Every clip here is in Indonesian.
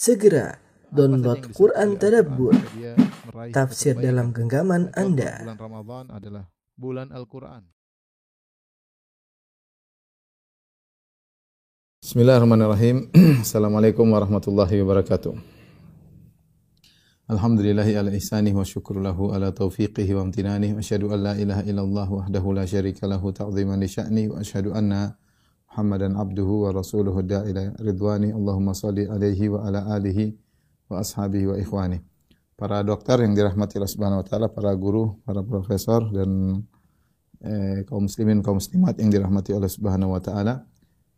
Segera download Quran Tadabbur, tafsir dalam genggaman Anda. Bulan Ramadan adalah bulan Al-Quran. Bismillahirrahmanirrahim. Assalamualaikum warahmatullahi wabarakatuh. Alhamdulillahi ala ihsanih wa syukru lahu ala taufiqihi wa amtinanih wa asyhadu an la ilaha illallah wahdahu la syarika lahu ta'ziman li sya'ni wa asyhadu anna Muhammadan abduhu wa rasuluhu da'ila ridwani Allahumma salli alaihi wa ala alihi wa ashabihi wa ikhwani. Para dokter yang dirahmati Allah Subhanahu wa taala, para guru, para profesor dan eh, kaum muslimin kaum muslimat yang dirahmati Allah Subhanahu wa taala.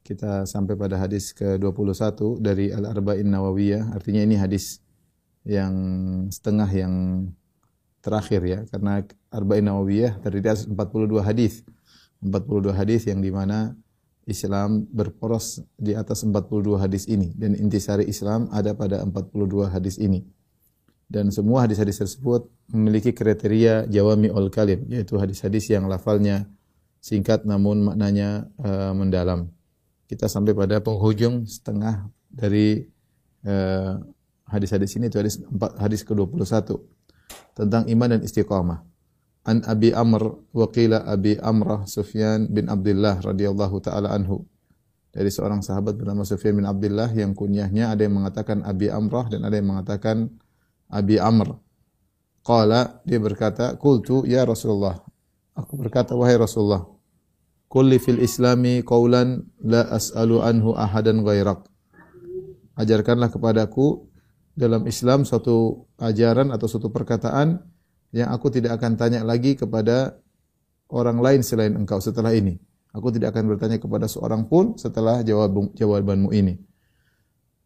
Kita sampai pada hadis ke-21 dari Al-Arba'in Nawawiyah. Artinya ini hadis yang setengah yang terakhir ya. Karena Arba'in Nawawiyah terdiri atas 42 hadis. 42 hadis yang di mana Islam berporos di atas 42 hadis ini. Dan intisari Islam ada pada 42 hadis ini. Dan semua hadis-hadis tersebut memiliki kriteria jawami ul kalim. Yaitu hadis-hadis yang lafalnya singkat namun maknanya uh, mendalam kita sampai pada penghujung setengah dari uh, hadis-hadis ini itu hadis hadis ke-21 tentang iman dan istiqamah. An Abi Amr wa qila Abi Amrah Sufyan bin Abdullah radhiyallahu taala anhu. Dari seorang sahabat bernama Sufyan bin Abdullah yang kunyahnya ada yang mengatakan Abi Amrah dan ada yang mengatakan Abi Amr. Qala dia berkata, "Qultu ya Rasulullah." Aku berkata, "Wahai Rasulullah, kulli fil islami qawlan la as'alu anhu ahadan ghairak." Ajarkanlah kepadaku dalam Islam suatu ajaran atau suatu perkataan yang aku tidak akan tanya lagi kepada orang lain selain engkau setelah ini. Aku tidak akan bertanya kepada seorang pun setelah jawab jawabanmu ini.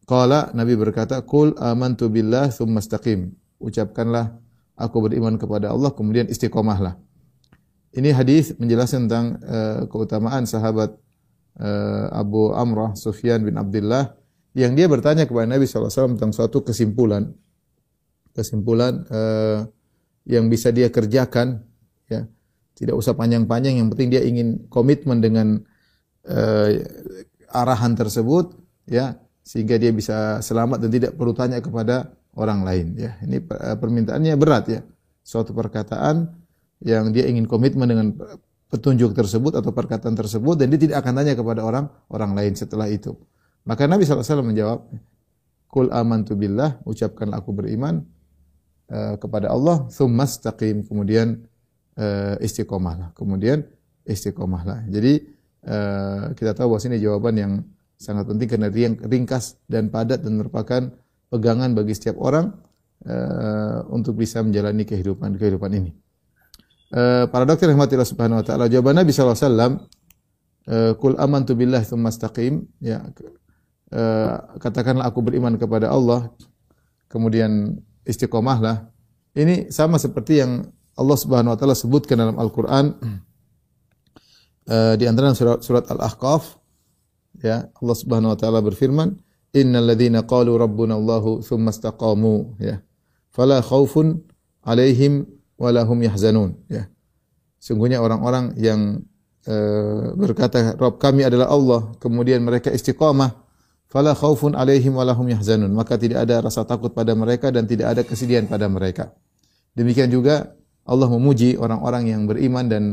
Qala Nabi berkata, "Qul amantu billah tsumma istaqim." Ucapkanlah aku beriman kepada Allah kemudian istiqomahlah. Ini hadis menjelaskan tentang uh, keutamaan sahabat uh, Abu Amrah Sufyan bin Abdullah yang dia bertanya kepada Nabi SAW tentang suatu kesimpulan kesimpulan uh, yang bisa dia kerjakan ya. Tidak usah panjang-panjang yang penting dia ingin komitmen dengan uh, arahan tersebut ya sehingga dia bisa selamat dan tidak perlu tanya kepada orang lain ya. Ini permintaannya berat ya. Suatu perkataan yang dia ingin komitmen dengan petunjuk tersebut atau perkataan tersebut dan dia tidak akan tanya kepada orang orang lain setelah itu. Maka Nabi SAW menjawab Kul amantu billah ucapkanlah aku beriman uh, kepada Allah thumma istaqim kemudian uh, istiqomahlah kemudian istiqomahlah jadi uh, kita tahu bahwa ini jawaban yang sangat penting karena ringkas dan padat dan merupakan pegangan bagi setiap orang uh, untuk bisa menjalani kehidupan kehidupan ini. Uh, para dokter rahmatillah subhanahu wa taala jawaban Nabi sallallahu alaihi wasallam uh, kul amantu billah tsumma ya uh, katakanlah aku beriman kepada Allah kemudian istiqomahlah ini sama seperti yang Allah Subhanahu wa taala sebutkan dalam Al-Qur'an uh, di antara surat surat Al-Ahqaf ya Allah Subhanahu wa taala berfirman innal ladzina qalu rabbuna Allahu tsumma istaqamu ya. Fala khaufun alaihim wala hum yahzanun ya. Sungguhnya orang-orang yang uh, berkata Rabb kami adalah Allah kemudian mereka istiqamah fala khaufun alaihim wala hum yahzanun. Maka tidak ada rasa takut pada mereka dan tidak ada kesedihan pada mereka. Demikian juga Allah memuji orang-orang yang beriman dan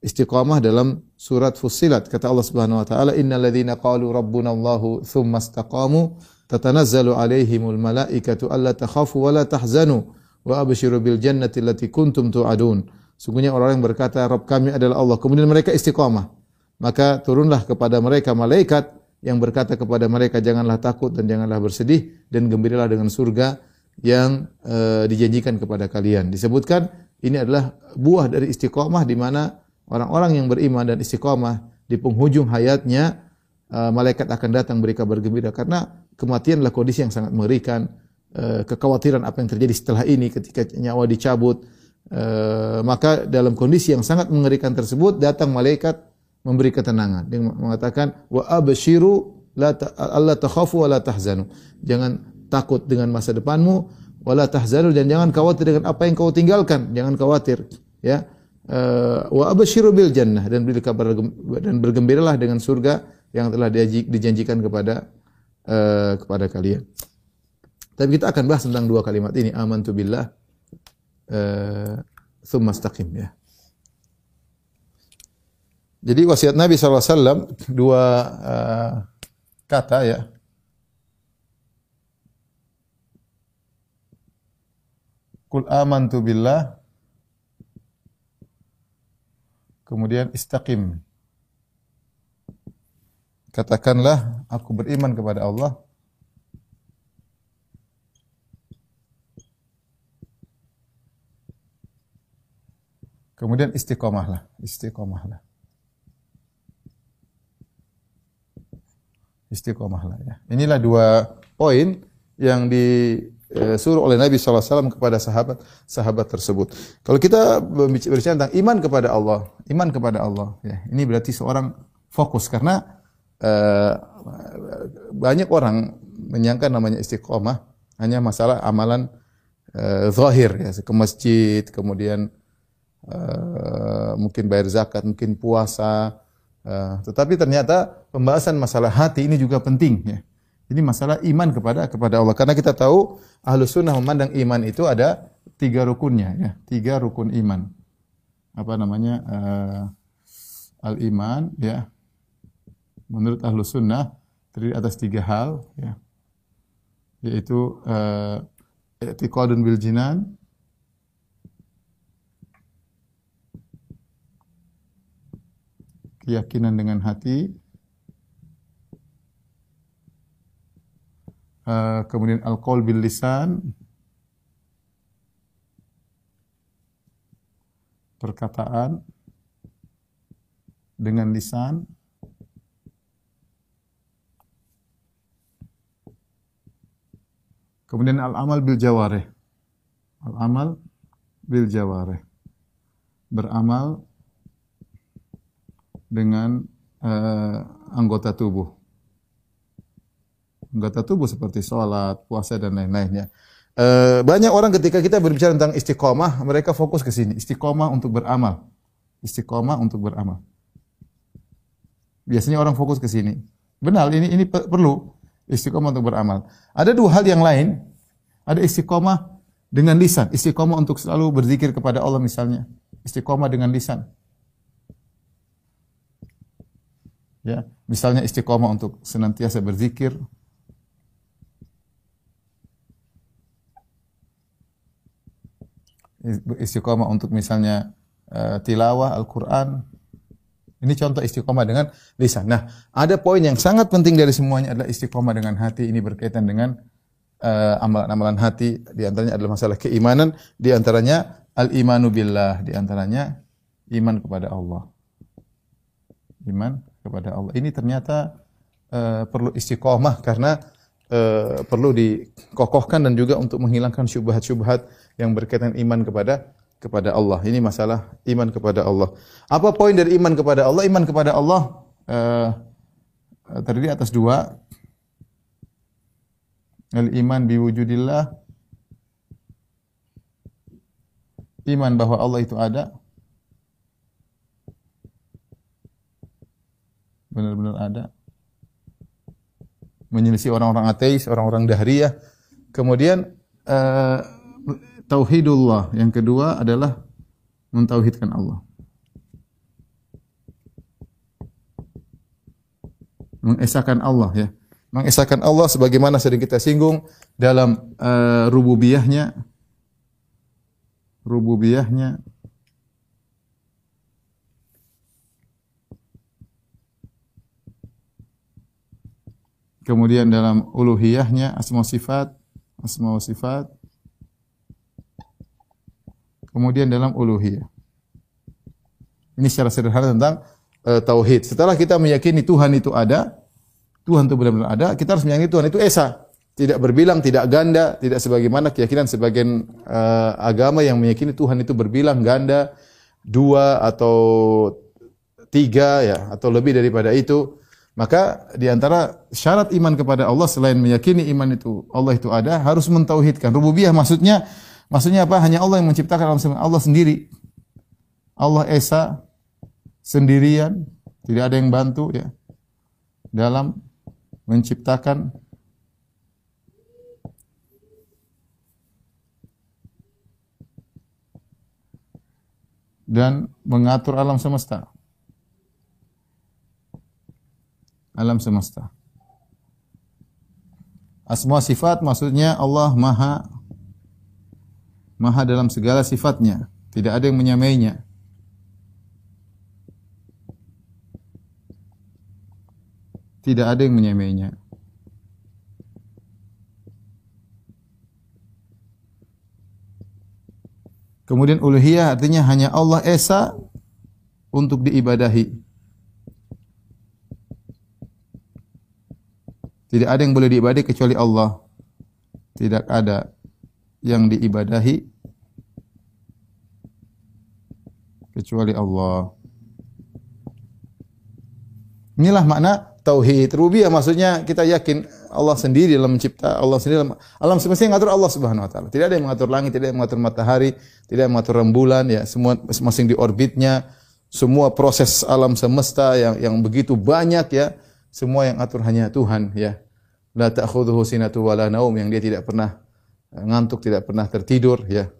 istiqamah dalam surat Fussilat. Kata Allah Subhanahu wa taala innal ladzina qalu rabbuna Allahu tsumma istaqamu tatanazzalu alaihimul malaikatu alla takhafu wa la tahzanu wa abshiru bil jannati allati kuntum tu'adun. Sungguhnya orang yang berkata Rabb kami adalah Allah. Kemudian mereka istiqamah. Maka turunlah kepada mereka malaikat yang berkata kepada mereka janganlah takut dan janganlah bersedih dan gembiralah dengan surga yang uh, dijanjikan kepada kalian. Disebutkan ini adalah buah dari istiqamah di mana orang-orang yang beriman dan istiqamah di penghujung hayatnya uh, malaikat akan datang beri kabar gembira karena kematian adalah kondisi yang sangat mengerikan. Uh, kekhawatiran apa yang terjadi setelah ini ketika nyawa dicabut. Uh, maka dalam kondisi yang sangat mengerikan tersebut datang malaikat memberi ketenangan dia mengatakan wa abshiru la ta, takhafu wa la tahzanu jangan takut dengan masa depanmu wala tahzanu dan jangan khawatir dengan apa yang kau tinggalkan jangan khawatir ya wa abshiru bil jannah dan beri kabar dan bergembiralah dengan surga yang telah dijanjikan kepada uh, kepada kalian. Tapi kita akan bahas tentang dua kalimat ini, amantu billah eh thumma ya. Jadi wasiat Nabi SAW dua uh, kata ya. Kul amantu billah Kemudian istaqim. Katakanlah aku beriman kepada Allah. Kemudian istiqomahlah, istiqomahlah. Istiqomahlah ya. Inilah dua poin yang disuruh oleh Nabi SAW kepada sahabat sahabat tersebut. Kalau kita berbicara tentang iman kepada Allah, iman kepada Allah, ya, ini berarti seorang fokus karena uh, banyak orang menyangka namanya istiqomah hanya masalah amalan uh, zahir ya, ke masjid, kemudian uh, mungkin bayar zakat, mungkin puasa, uh, tetapi ternyata pembahasan masalah hati ini juga penting ya. Ini masalah iman kepada kepada Allah. Karena kita tahu ahlu sunnah memandang iman itu ada tiga rukunnya ya, tiga rukun iman. Apa namanya uh, al iman ya. Menurut ahlu sunnah terdiri atas tiga hal ya, yaitu uh, i'tiqadun bil jinan, keyakinan dengan hati, uh, kemudian al-qaul bil lisan, perkataan dengan lisan, kemudian al-amal bil jawareh, al-amal bil jawareh, beramal dengan uh, anggota tubuh. Anggota tubuh seperti sholat, puasa dan lain-lainnya. Uh, banyak orang ketika kita berbicara tentang istiqomah, mereka fokus ke sini. Istiqomah untuk beramal. Istiqomah untuk beramal. Biasanya orang fokus ke sini. Benar, ini ini perlu istiqomah untuk beramal. Ada dua hal yang lain. Ada istiqomah dengan lisan. Istiqomah untuk selalu berzikir kepada Allah misalnya. Istiqomah dengan lisan. Ya, misalnya istiqomah untuk senantiasa berzikir. Istiqomah untuk misalnya uh, tilawah Al-Qur'an. Ini contoh istiqomah dengan lisan. Nah, ada poin yang sangat penting dari semuanya adalah istiqomah dengan hati. Ini berkaitan dengan uh, amalan-amalan hati. Di antaranya adalah masalah keimanan. Di antaranya al-imanu billah. Di antaranya iman kepada Allah. Iman kepada Allah. Ini ternyata uh, perlu istiqomah karena uh, perlu dikokohkan dan juga untuk menghilangkan syubhat-syubhat yang berkaitan iman kepada kepada Allah. Ini masalah iman kepada Allah. Apa poin dari iman kepada Allah? Iman kepada Allah uh, terdiri atas dua. Al-iman biwujudillah. Iman bahwa Allah itu ada. Benar-benar ada. Menyelisih orang-orang ateis, orang-orang dahriyah. Kemudian uh, tauhidullah. Yang kedua adalah mentauhidkan Allah. Mengesahkan Allah ya. Mengesahkan Allah sebagaimana sering kita singgung dalam uh, rububiyahnya rububiyahnya Kemudian dalam uluhiyahnya asma sifat, asma sifat. Kemudian dalam uluhiyah. Ini secara sederhana tentang uh, tauhid. Setelah kita meyakini Tuhan itu ada, Tuhan itu benar-benar ada, kita harus meyakini Tuhan itu esa, tidak berbilang, tidak ganda, tidak sebagaimana keyakinan sebagian uh, agama yang meyakini Tuhan itu berbilang ganda, dua atau tiga ya atau lebih daripada itu. Maka di antara syarat iman kepada Allah selain meyakini iman itu Allah itu ada, harus mentauhidkan. Rububiyah maksudnya maksudnya apa? Hanya Allah yang menciptakan alam semesta. Allah sendiri. Allah esa sendirian, tidak ada yang bantu ya. Dalam menciptakan dan mengatur alam semesta. Alam semesta. Asma sifat maksudnya Allah Maha Maha dalam segala sifatnya, tidak ada yang menyamainya. Tidak ada yang menyamainya. Kemudian uluhiyah artinya hanya Allah Esa untuk diibadahi. Tidak ada yang boleh diibadahi kecuali Allah. Tidak ada yang diibadahi kecuali Allah. Inilah makna tauhid. Rububiyah maksudnya kita yakin Allah sendiri dalam mencipta, Allah sendiri dalam alam semesta yang mengatur Allah Subhanahu wa taala. Tidak ada yang mengatur langit, tidak ada yang mengatur matahari, tidak ada yang mengatur rembulan ya, semua masing-masing di orbitnya. Semua proses alam semesta yang yang begitu banyak ya, semua yang atur hanya Tuhan ya. La ta'khudhuhu sinatu wala naum yang dia tidak pernah eh, ngantuk, tidak pernah tertidur ya.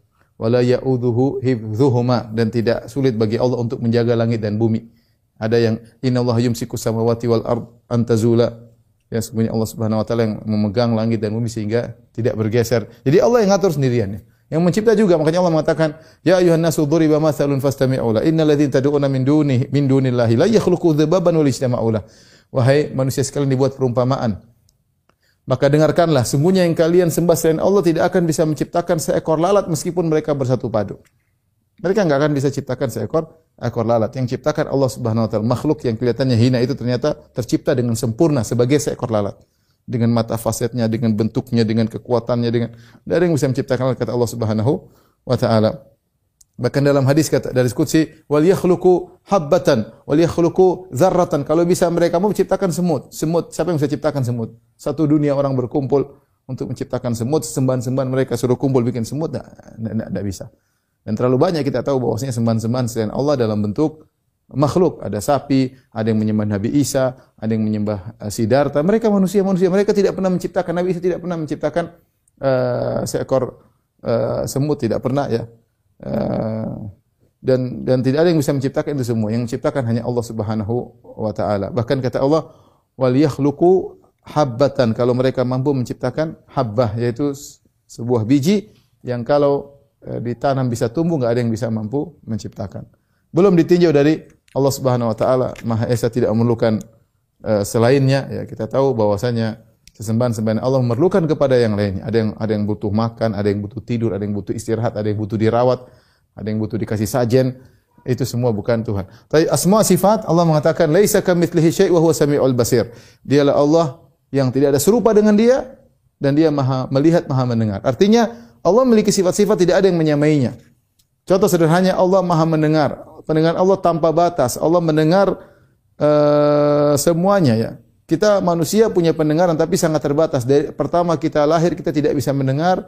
Wala ya'udhuhu hifdhuhuma dan tidak sulit bagi Allah untuk menjaga langit dan bumi. Ada yang innallaha yumsiku samawati wal ard antazula. Ya sebenarnya Allah Subhanahu wa taala yang memegang langit dan bumi sehingga tidak bergeser. Jadi Allah yang ngatur sendirian. Ya. Yang mencipta juga makanya Allah mengatakan ya ayuhan nasu duriba mathalun fastami'u la innal ladzina tad'una min duni min dunillahi la yakhluqu dzababan wa lijtama'u Wahai manusia sekalian dibuat perumpamaan. Maka dengarkanlah, sungguhnya yang kalian sembah selain Allah tidak akan bisa menciptakan seekor lalat meskipun mereka bersatu padu. Mereka enggak akan bisa ciptakan seekor ekor lalat. Yang ciptakan Allah Subhanahu wa taala. Makhluk yang kelihatannya hina itu ternyata tercipta dengan sempurna sebagai seekor lalat. Dengan mata fasetnya, dengan bentuknya, dengan kekuatannya, dengan ada yang bisa menciptakan kata Allah Subhanahu wa taala. Bahkan dalam hadis kata dari Qudsi, wal yakhluqu habbatan wal yakhluqu dzarratan. Kalau bisa mereka mau menciptakan semut. Semut, siapa yang bisa ciptakan semut? Satu dunia orang berkumpul untuk menciptakan semut, sembahan-sembahan mereka suruh kumpul bikin semut, tidak bisa. Dan terlalu banyak kita tahu bahwasanya sembahan-sembahan selain Allah dalam bentuk makhluk. Ada sapi, ada yang menyembah Nabi Isa, ada yang menyembah uh, Siddhartha. Mereka manusia-manusia. Mereka tidak pernah menciptakan Nabi Isa tidak pernah menciptakan uh, seekor uh, semut tidak pernah ya. Uh, dan dan tidak ada yang bisa menciptakan itu semua. Yang menciptakan hanya Allah Subhanahu wa taala. Bahkan kata Allah, "Wal yakhluqu habbatan." Kalau mereka mampu menciptakan habbah yaitu sebuah biji yang kalau Eh, ditanam bisa tumbuh, nggak ada yang bisa mampu menciptakan. Belum ditinjau dari Allah Subhanahu wa taala, Maha Esa tidak memerlukan uh, selainnya. Ya, kita tahu bahwasanya sesembahan-sembahan Allah memerlukan kepada yang lainnya. Ada yang ada yang butuh makan, ada yang butuh tidur, ada yang butuh istirahat, ada yang butuh dirawat, ada yang butuh dikasih sajen. Itu semua bukan Tuhan. Tapi asma sifat Allah mengatakan laisa kamitslihi syai' wa huwa samiul basir. Dialah Allah yang tidak ada serupa dengan dia dan dia Maha melihat, Maha mendengar. Artinya Allah memiliki sifat-sifat tidak ada yang menyamainya. Contoh sederhananya Allah Maha mendengar. Pendengar Allah tanpa batas. Allah mendengar uh, semuanya ya. Kita manusia punya pendengaran tapi sangat terbatas. Dari pertama kita lahir kita tidak bisa mendengar,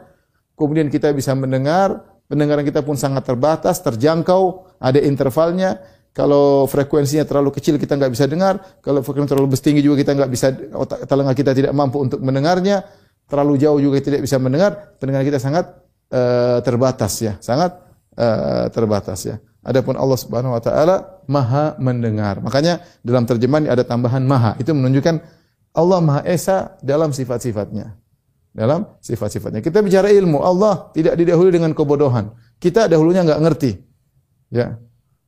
kemudian kita bisa mendengar, pendengaran kita pun sangat terbatas, terjangkau, ada intervalnya. Kalau frekuensinya terlalu kecil kita nggak bisa dengar, kalau frekuensi terlalu tinggi juga kita nggak bisa otak telinga kita tidak mampu untuk mendengarnya. Terlalu jauh juga tidak bisa mendengar, pendengaran kita sangat uh, terbatas ya, sangat uh, terbatas ya. Adapun Allah Subhanahu wa taala Maha mendengar. Makanya dalam terjemahan ada tambahan Maha. Itu menunjukkan Allah Maha Esa dalam sifat-sifatnya. Dalam sifat-sifatnya. Kita bicara ilmu, Allah tidak didahului dengan kebodohan. Kita dahulunya enggak ngerti. Ya.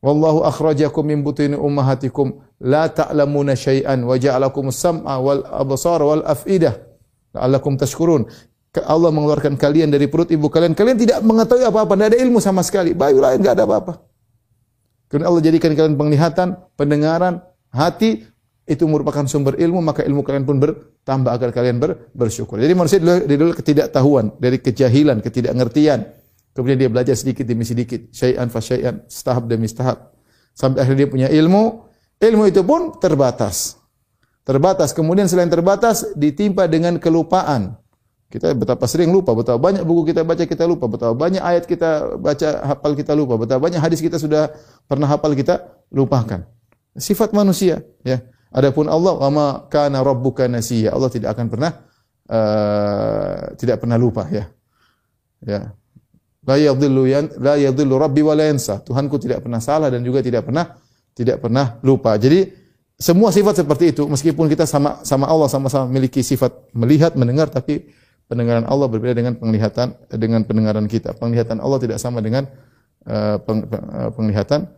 Wallahu akhrajakum min butuni ummahatikum la ta'lamuna syai'an wa ja'alakum sam'a wal absar wal af'idah la'allakum tashkurun. Allah mengeluarkan kalian dari perut ibu kalian. Kalian tidak mengetahui apa-apa, tidak ada ilmu sama sekali. Bayu lain enggak ada apa-apa. Karena Allah jadikan kalian penglihatan, pendengaran, hati itu merupakan sumber ilmu, maka ilmu kalian pun bertambah agar kalian ber, bersyukur. Jadi manusia dari dulu ketidaktahuan, dari kejahilan, ketidakngertian. Kemudian dia belajar sedikit demi sedikit, syai'an fa syai'an, setahap demi setahap. Sampai akhirnya dia punya ilmu, ilmu itu pun terbatas. Terbatas. Kemudian selain terbatas ditimpa dengan kelupaan. Kita betapa sering lupa, betapa banyak buku kita baca kita lupa, betapa banyak ayat kita baca hafal kita lupa, betapa banyak hadis kita sudah pernah hafal kita lupakan. Sifat manusia, ya. Adapun Allah, "Wa kana rabbuka nasiya." Allah tidak akan pernah uh, tidak pernah lupa, ya. Ya. La yadhillu la yadhillu rabbi wa la. Tuhanku tidak pernah salah dan juga tidak pernah tidak pernah lupa. Jadi semua sifat seperti itu meskipun kita sama sama Allah sama-sama memiliki sifat melihat, mendengar tapi pendengaran Allah berbeda dengan penglihatan dengan pendengaran kita. Penglihatan Allah tidak sama dengan uh, peng, uh, penglihatan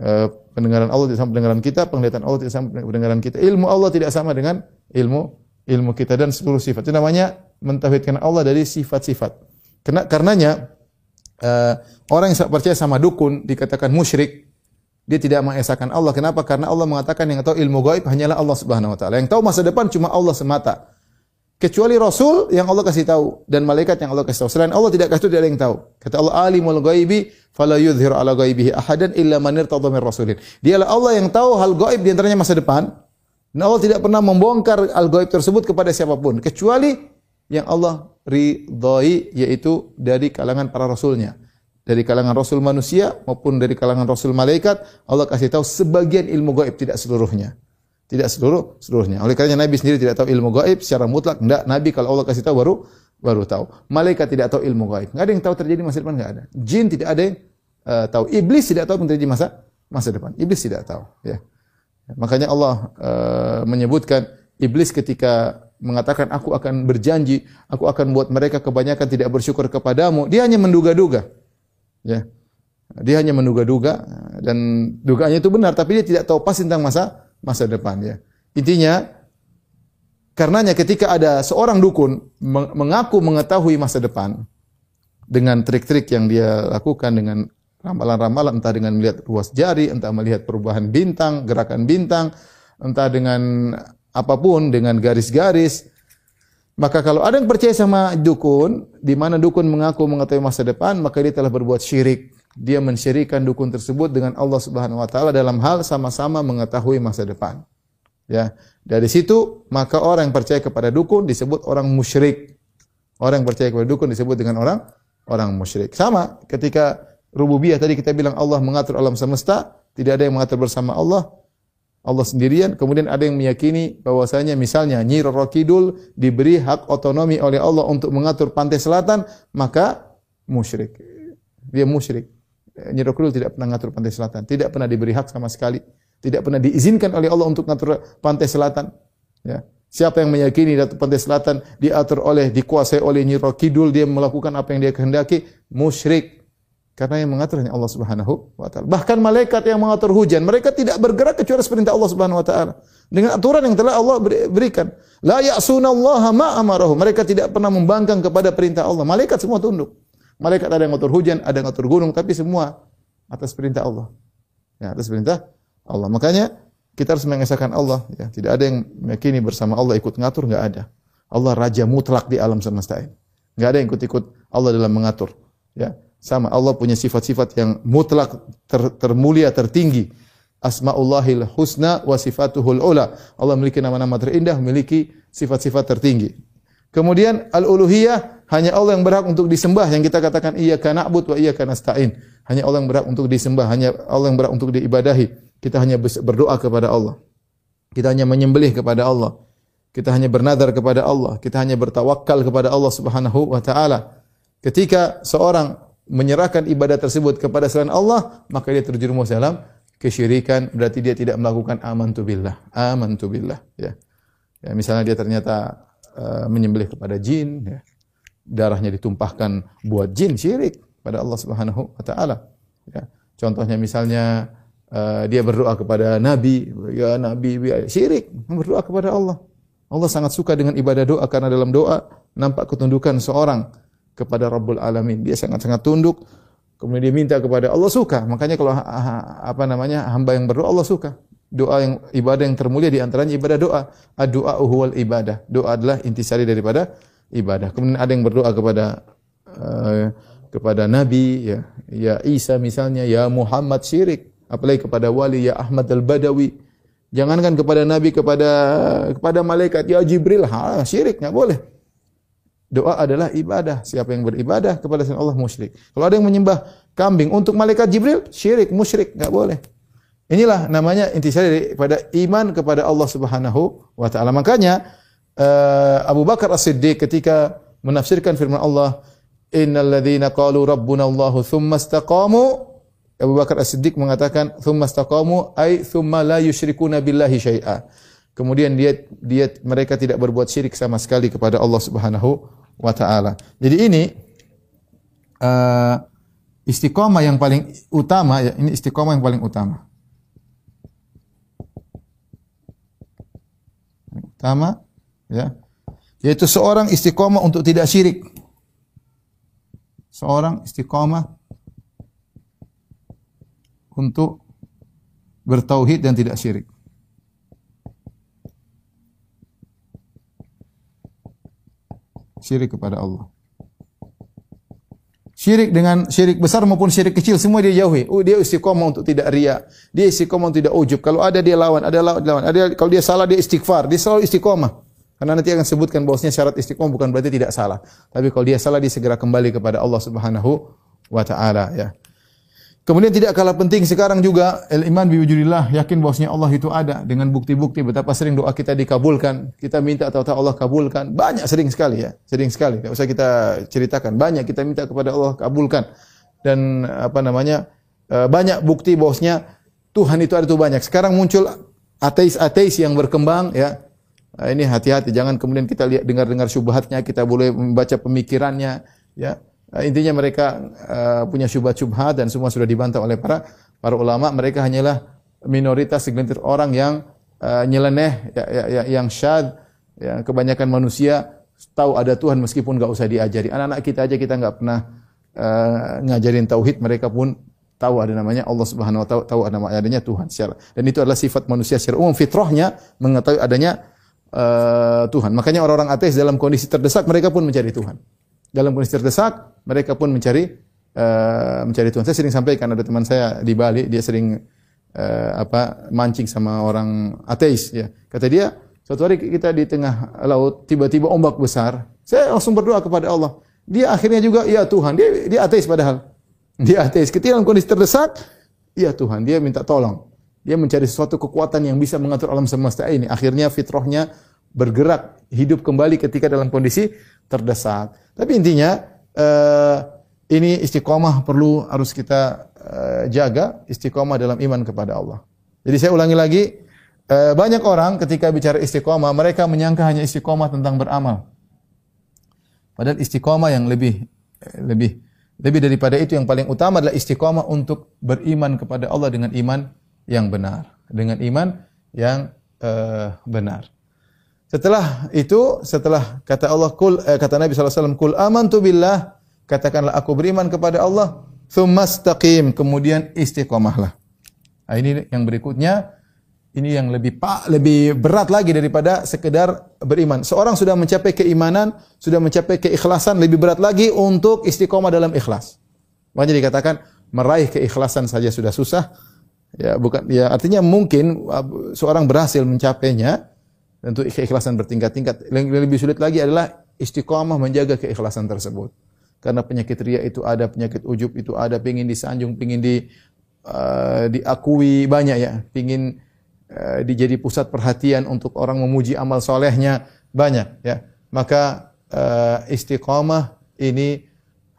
uh, pendengaran Allah tidak sama pendengaran kita, penglihatan Allah tidak sama pendengaran kita. Ilmu Allah tidak sama dengan ilmu ilmu kita dan seluruh sifat. Itu namanya mentauhidkan Allah dari sifat-sifat. Karena karenanya uh, orang yang percaya sama dukun dikatakan musyrik, dia tidak mengesahkan Allah. Kenapa? Karena Allah mengatakan yang tahu ilmu gaib hanyalah Allah Subhanahu wa taala. Yang tahu masa depan cuma Allah semata. Kecuali Rasul yang Allah kasih tahu dan malaikat yang Allah kasih tahu. Selain Allah tidak kasih tahu, tidak ada yang tahu. Kata Allah, "Alimul ghaibi fala yudhhir ala ghaibihi ahadan illa man irtadha min rasulin." Dialah Allah yang tahu hal gaib di antaranya masa depan. Dan Allah tidak pernah membongkar al gaib tersebut kepada siapa pun kecuali yang Allah ridhoi yaitu dari kalangan para rasulnya dari kalangan rasul manusia maupun dari kalangan rasul malaikat Allah kasih tahu sebagian ilmu gaib tidak seluruhnya tidak seluruh seluruhnya. Oleh karena Nabi sendiri tidak tahu ilmu gaib secara mutlak enggak. Nabi kalau Allah kasih tahu baru baru tahu. Malaikat tidak tahu ilmu gaib. Enggak ada yang tahu terjadi masa depan enggak ada. Jin tidak ada yang uh, tahu. Iblis tidak tahu terjadi masa masa depan. Iblis tidak tahu ya. Makanya Allah uh, menyebutkan iblis ketika mengatakan aku akan berjanji aku akan buat mereka kebanyakan tidak bersyukur kepadamu dia hanya menduga-duga Ya. Dia hanya menduga-duga dan dugaannya itu benar tapi dia tidak tahu pasti tentang masa masa depan ya. Intinya karenanya ketika ada seorang dukun mengaku mengetahui masa depan dengan trik-trik yang dia lakukan dengan ramalan-ramalan entah dengan melihat ruas jari, entah melihat perubahan bintang, gerakan bintang, entah dengan apa pun dengan garis-garis maka kalau ada yang percaya sama dukun, di mana dukun mengaku mengetahui masa depan, maka dia telah berbuat syirik. Dia mensyirikan dukun tersebut dengan Allah Subhanahu wa taala dalam hal sama-sama mengetahui masa depan. Ya. Dari situ maka orang yang percaya kepada dukun disebut orang musyrik. Orang yang percaya kepada dukun disebut dengan orang orang musyrik. Sama ketika rububiyah tadi kita bilang Allah mengatur alam semesta, tidak ada yang mengatur bersama Allah, Allah sendirian, kemudian ada yang meyakini bahwasanya misalnya Nyi Roro Kidul diberi hak otonomi oleh Allah untuk mengatur pantai selatan, maka musyrik. Dia musyrik. Nyi Roro Kidul tidak pernah mengatur pantai selatan, tidak pernah diberi hak sama sekali, tidak pernah diizinkan oleh Allah untuk mengatur pantai selatan. Ya. Siapa yang meyakini Datu Pantai Selatan diatur oleh, dikuasai oleh Nyi Roro Kidul, dia melakukan apa yang dia kehendaki, musyrik. Karena yang mengatur hanya Allah Subhanahu wa taala. Bahkan malaikat yang mengatur hujan, mereka tidak bergerak kecuali perintah Allah Subhanahu wa taala. Dengan aturan yang telah Allah berikan. La ya'sunallaha ma amarahu. Mereka tidak pernah membangkang kepada perintah Allah. Malaikat semua tunduk. Malaikat ada yang mengatur hujan, ada yang mengatur gunung, tapi semua atas perintah Allah. Ya, atas perintah Allah. Makanya kita harus mengesahkan Allah. Ya, tidak ada yang meyakini bersama Allah ikut ngatur, enggak ada. Allah raja mutlak di alam semesta ini. Enggak ada yang ikut-ikut Allah dalam mengatur. Ya, sama Allah punya sifat-sifat yang mutlak ter, termulia tertinggi. Asmaullahil husna wa sifatuhul ula. Allah memiliki nama-nama terindah, memiliki sifat-sifat tertinggi. Kemudian al-uluhiyah hanya Allah yang berhak untuk disembah yang kita katakan iyyaka na'bud wa iyyaka nasta'in. Hanya Allah yang berhak untuk disembah, hanya Allah yang berhak untuk diibadahi. Kita hanya berdoa kepada Allah. Kita hanya menyembelih kepada Allah. Kita hanya bernadar kepada Allah. Kita hanya bertawakal kepada Allah Subhanahu wa taala. Ketika seorang menyerahkan ibadah tersebut kepada selain Allah, maka dia terjerumus dalam kesyirikan, berarti dia tidak melakukan amantu billah. Amantu billah, ya. Ya, misalnya dia ternyata uh, menyembelih kepada jin, ya. darahnya ditumpahkan buat jin, syirik pada Allah Subhanahu wa taala. Ya. Contohnya misalnya uh, dia berdoa kepada nabi, ya nabi, syirik, berdoa kepada Allah. Allah sangat suka dengan ibadah doa karena dalam doa nampak ketundukan seorang kepada Rabbul Alamin. Dia sangat-sangat tunduk. Kemudian dia minta kepada Allah suka. Makanya kalau apa namanya hamba yang berdoa Allah suka. Doa yang ibadah yang termulia di antaranya ibadah doa. Doa huwal ibadah. Doa adalah intisari daripada ibadah. Kemudian ada yang berdoa kepada uh, kepada Nabi ya, ya Isa misalnya, ya Muhammad syirik. Apalagi kepada wali ya Ahmad al-Badawi. Jangankan kepada Nabi, kepada kepada malaikat ya Jibril, ha, syirik enggak boleh. Doa adalah ibadah. Siapa yang beribadah kepada selain Allah musyrik. Kalau ada yang menyembah kambing untuk malaikat Jibril, syirik, musyrik, enggak boleh. Inilah namanya intisari daripada iman kepada Allah Subhanahu wa taala. Makanya uh, Abu Bakar As-Siddiq ketika menafsirkan firman Allah, innal ladzina qalu rabbuna Allahu tsumma istaqamu Abu Bakar As-Siddiq mengatakan tsumma istaqamu ay tsumma la yusyrikuna billahi syai'a. Kemudian dia dia mereka tidak berbuat syirik sama sekali kepada Allah Subhanahu wa taala. Jadi ini uh, istiqomah yang paling utama ya, ini istiqomah yang paling utama. Utama ya. Yaitu seorang istiqomah untuk tidak syirik. Seorang istiqomah untuk bertauhid dan tidak syirik. Syirik kepada Allah. Syirik dengan syirik besar maupun syirik kecil semua dia jauhi. Oh, dia istiqomah untuk tidak ria. Dia istiqomah untuk tidak ujub. Kalau ada dia lawan, ada lawan, lawan. Ada kalau dia salah dia istighfar. Dia selalu istiqomah. Karena nanti akan sebutkan bahwasanya syarat istiqomah bukan berarti tidak salah. Tapi kalau dia salah dia segera kembali kepada Allah Subhanahu wa taala ya. Kemudian tidak kalah penting sekarang juga iman biwujudillah, yakin bahwasanya Allah itu ada dengan bukti-bukti betapa sering doa kita dikabulkan. Kita minta atau Allah kabulkan. Banyak sering sekali ya, sering sekali. Tidak usah kita ceritakan. Banyak kita minta kepada Allah kabulkan. Dan apa namanya? eh, banyak bukti bahwasanya Tuhan itu ada itu banyak. Sekarang muncul ateis-ateis yang berkembang ya. Nah, ini hati-hati jangan kemudian kita lihat dengar-dengar syubhatnya, kita boleh membaca pemikirannya ya. Uh, intinya mereka uh, punya syubhat-syubhat dan semua sudah dibantah oleh para para ulama. Mereka hanyalah minoritas segelintir orang yang uh, nyeleneh, ya, ya, ya, yang syad. Ya, kebanyakan manusia tahu ada Tuhan meskipun nggak usah diajari. Anak-anak kita aja kita nggak pernah ngajarin tauhid, mereka pun tahu ada namanya Allah Subhanahu wa taala, tahu ada adanya Tuhan secara. Dan itu adalah sifat manusia secara umum fitrahnya mengetahui adanya uh, Tuhan. Makanya orang-orang ateis dalam kondisi terdesak mereka pun mencari Tuhan dalam kondisi terdesak, mereka pun mencari uh, mencari Tuhan. Saya sering sampaikan ada teman saya di Bali, dia sering uh, apa mancing sama orang ateis ya. Kata dia, suatu hari kita di tengah laut, tiba-tiba ombak besar. Saya langsung berdoa kepada Allah. Dia akhirnya juga, ya Tuhan, dia dia ateis padahal. Dia ateis. Ketika dalam kondisi terdesak, ya Tuhan, dia minta tolong. Dia mencari sesuatu kekuatan yang bisa mengatur alam semesta ini. Akhirnya fitrahnya bergerak, hidup kembali ketika dalam kondisi terdesak. Tapi intinya uh, ini istiqomah perlu harus kita uh, jaga istiqomah dalam iman kepada Allah. Jadi saya ulangi lagi, uh, banyak orang ketika bicara istiqomah mereka menyangka hanya istiqomah tentang beramal. Padahal istiqomah yang lebih lebih lebih daripada itu yang paling utama adalah istiqomah untuk beriman kepada Allah dengan iman yang benar, dengan iman yang uh, benar. Setelah itu, setelah kata Allah kul eh, kata Nabi SAW, kul amantu billah, katakanlah aku beriman kepada Allah, tsumastaqim, kemudian istiqomahlah. Nah, ini yang berikutnya, ini yang lebih pak lebih berat lagi daripada sekedar beriman. Seorang sudah mencapai keimanan, sudah mencapai keikhlasan, lebih berat lagi untuk istiqomah dalam ikhlas. Makanya dikatakan meraih keikhlasan saja sudah susah. Ya, bukan ya artinya mungkin seorang berhasil mencapainya, Tentu keikhlasan bertingkat-tingkat. Yang lebih sulit lagi adalah istiqamah menjaga keikhlasan tersebut. Karena penyakit ria itu ada, penyakit ujub itu ada, pingin disanjung, pingin di uh, diakui banyak ya, pingin uh, dijadi pusat perhatian untuk orang memuji amal solehnya banyak ya. Maka uh, istiqamah ini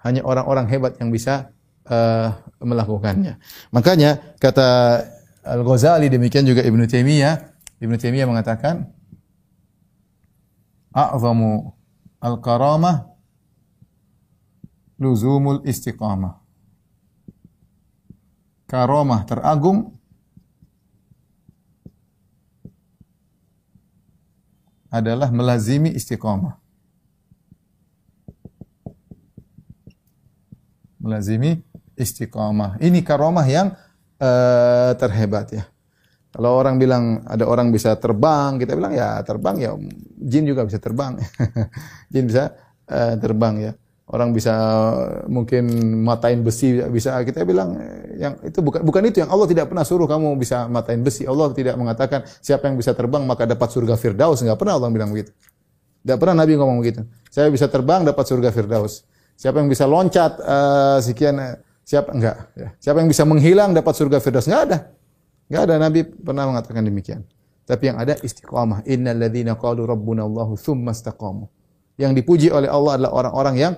hanya orang-orang hebat yang bisa uh, melakukannya. Makanya kata Al Ghazali demikian juga Ibnu Taimiyah, Ibnu Taimiyah mengatakan a'zamu al-karamah luzumul istiqamah. Karamah teragung adalah melazimi istiqamah. Melazimi istiqamah. Ini karamah yang uh, terhebat ya. Kalau orang bilang ada orang bisa terbang, kita bilang ya terbang ya jin juga bisa terbang. jin bisa uh, terbang ya. Orang bisa mungkin matain besi bisa kita bilang yang itu bukan bukan itu yang Allah tidak pernah suruh kamu bisa matain besi. Allah tidak mengatakan siapa yang bisa terbang maka dapat surga Firdaus. Enggak pernah Allah bilang begitu. Tidak pernah Nabi ngomong begitu. Saya bisa terbang dapat surga Firdaus. Siapa yang bisa loncat uh, sekian siapa enggak ya. Siapa yang bisa menghilang dapat surga Firdaus? Enggak ada. Enggak ada Nabi pernah mengatakan demikian. Tapi yang ada istiqamah. Innal ladzina qalu rabbuna Allahu tsumma istaqamu. Yang dipuji oleh Allah adalah orang-orang yang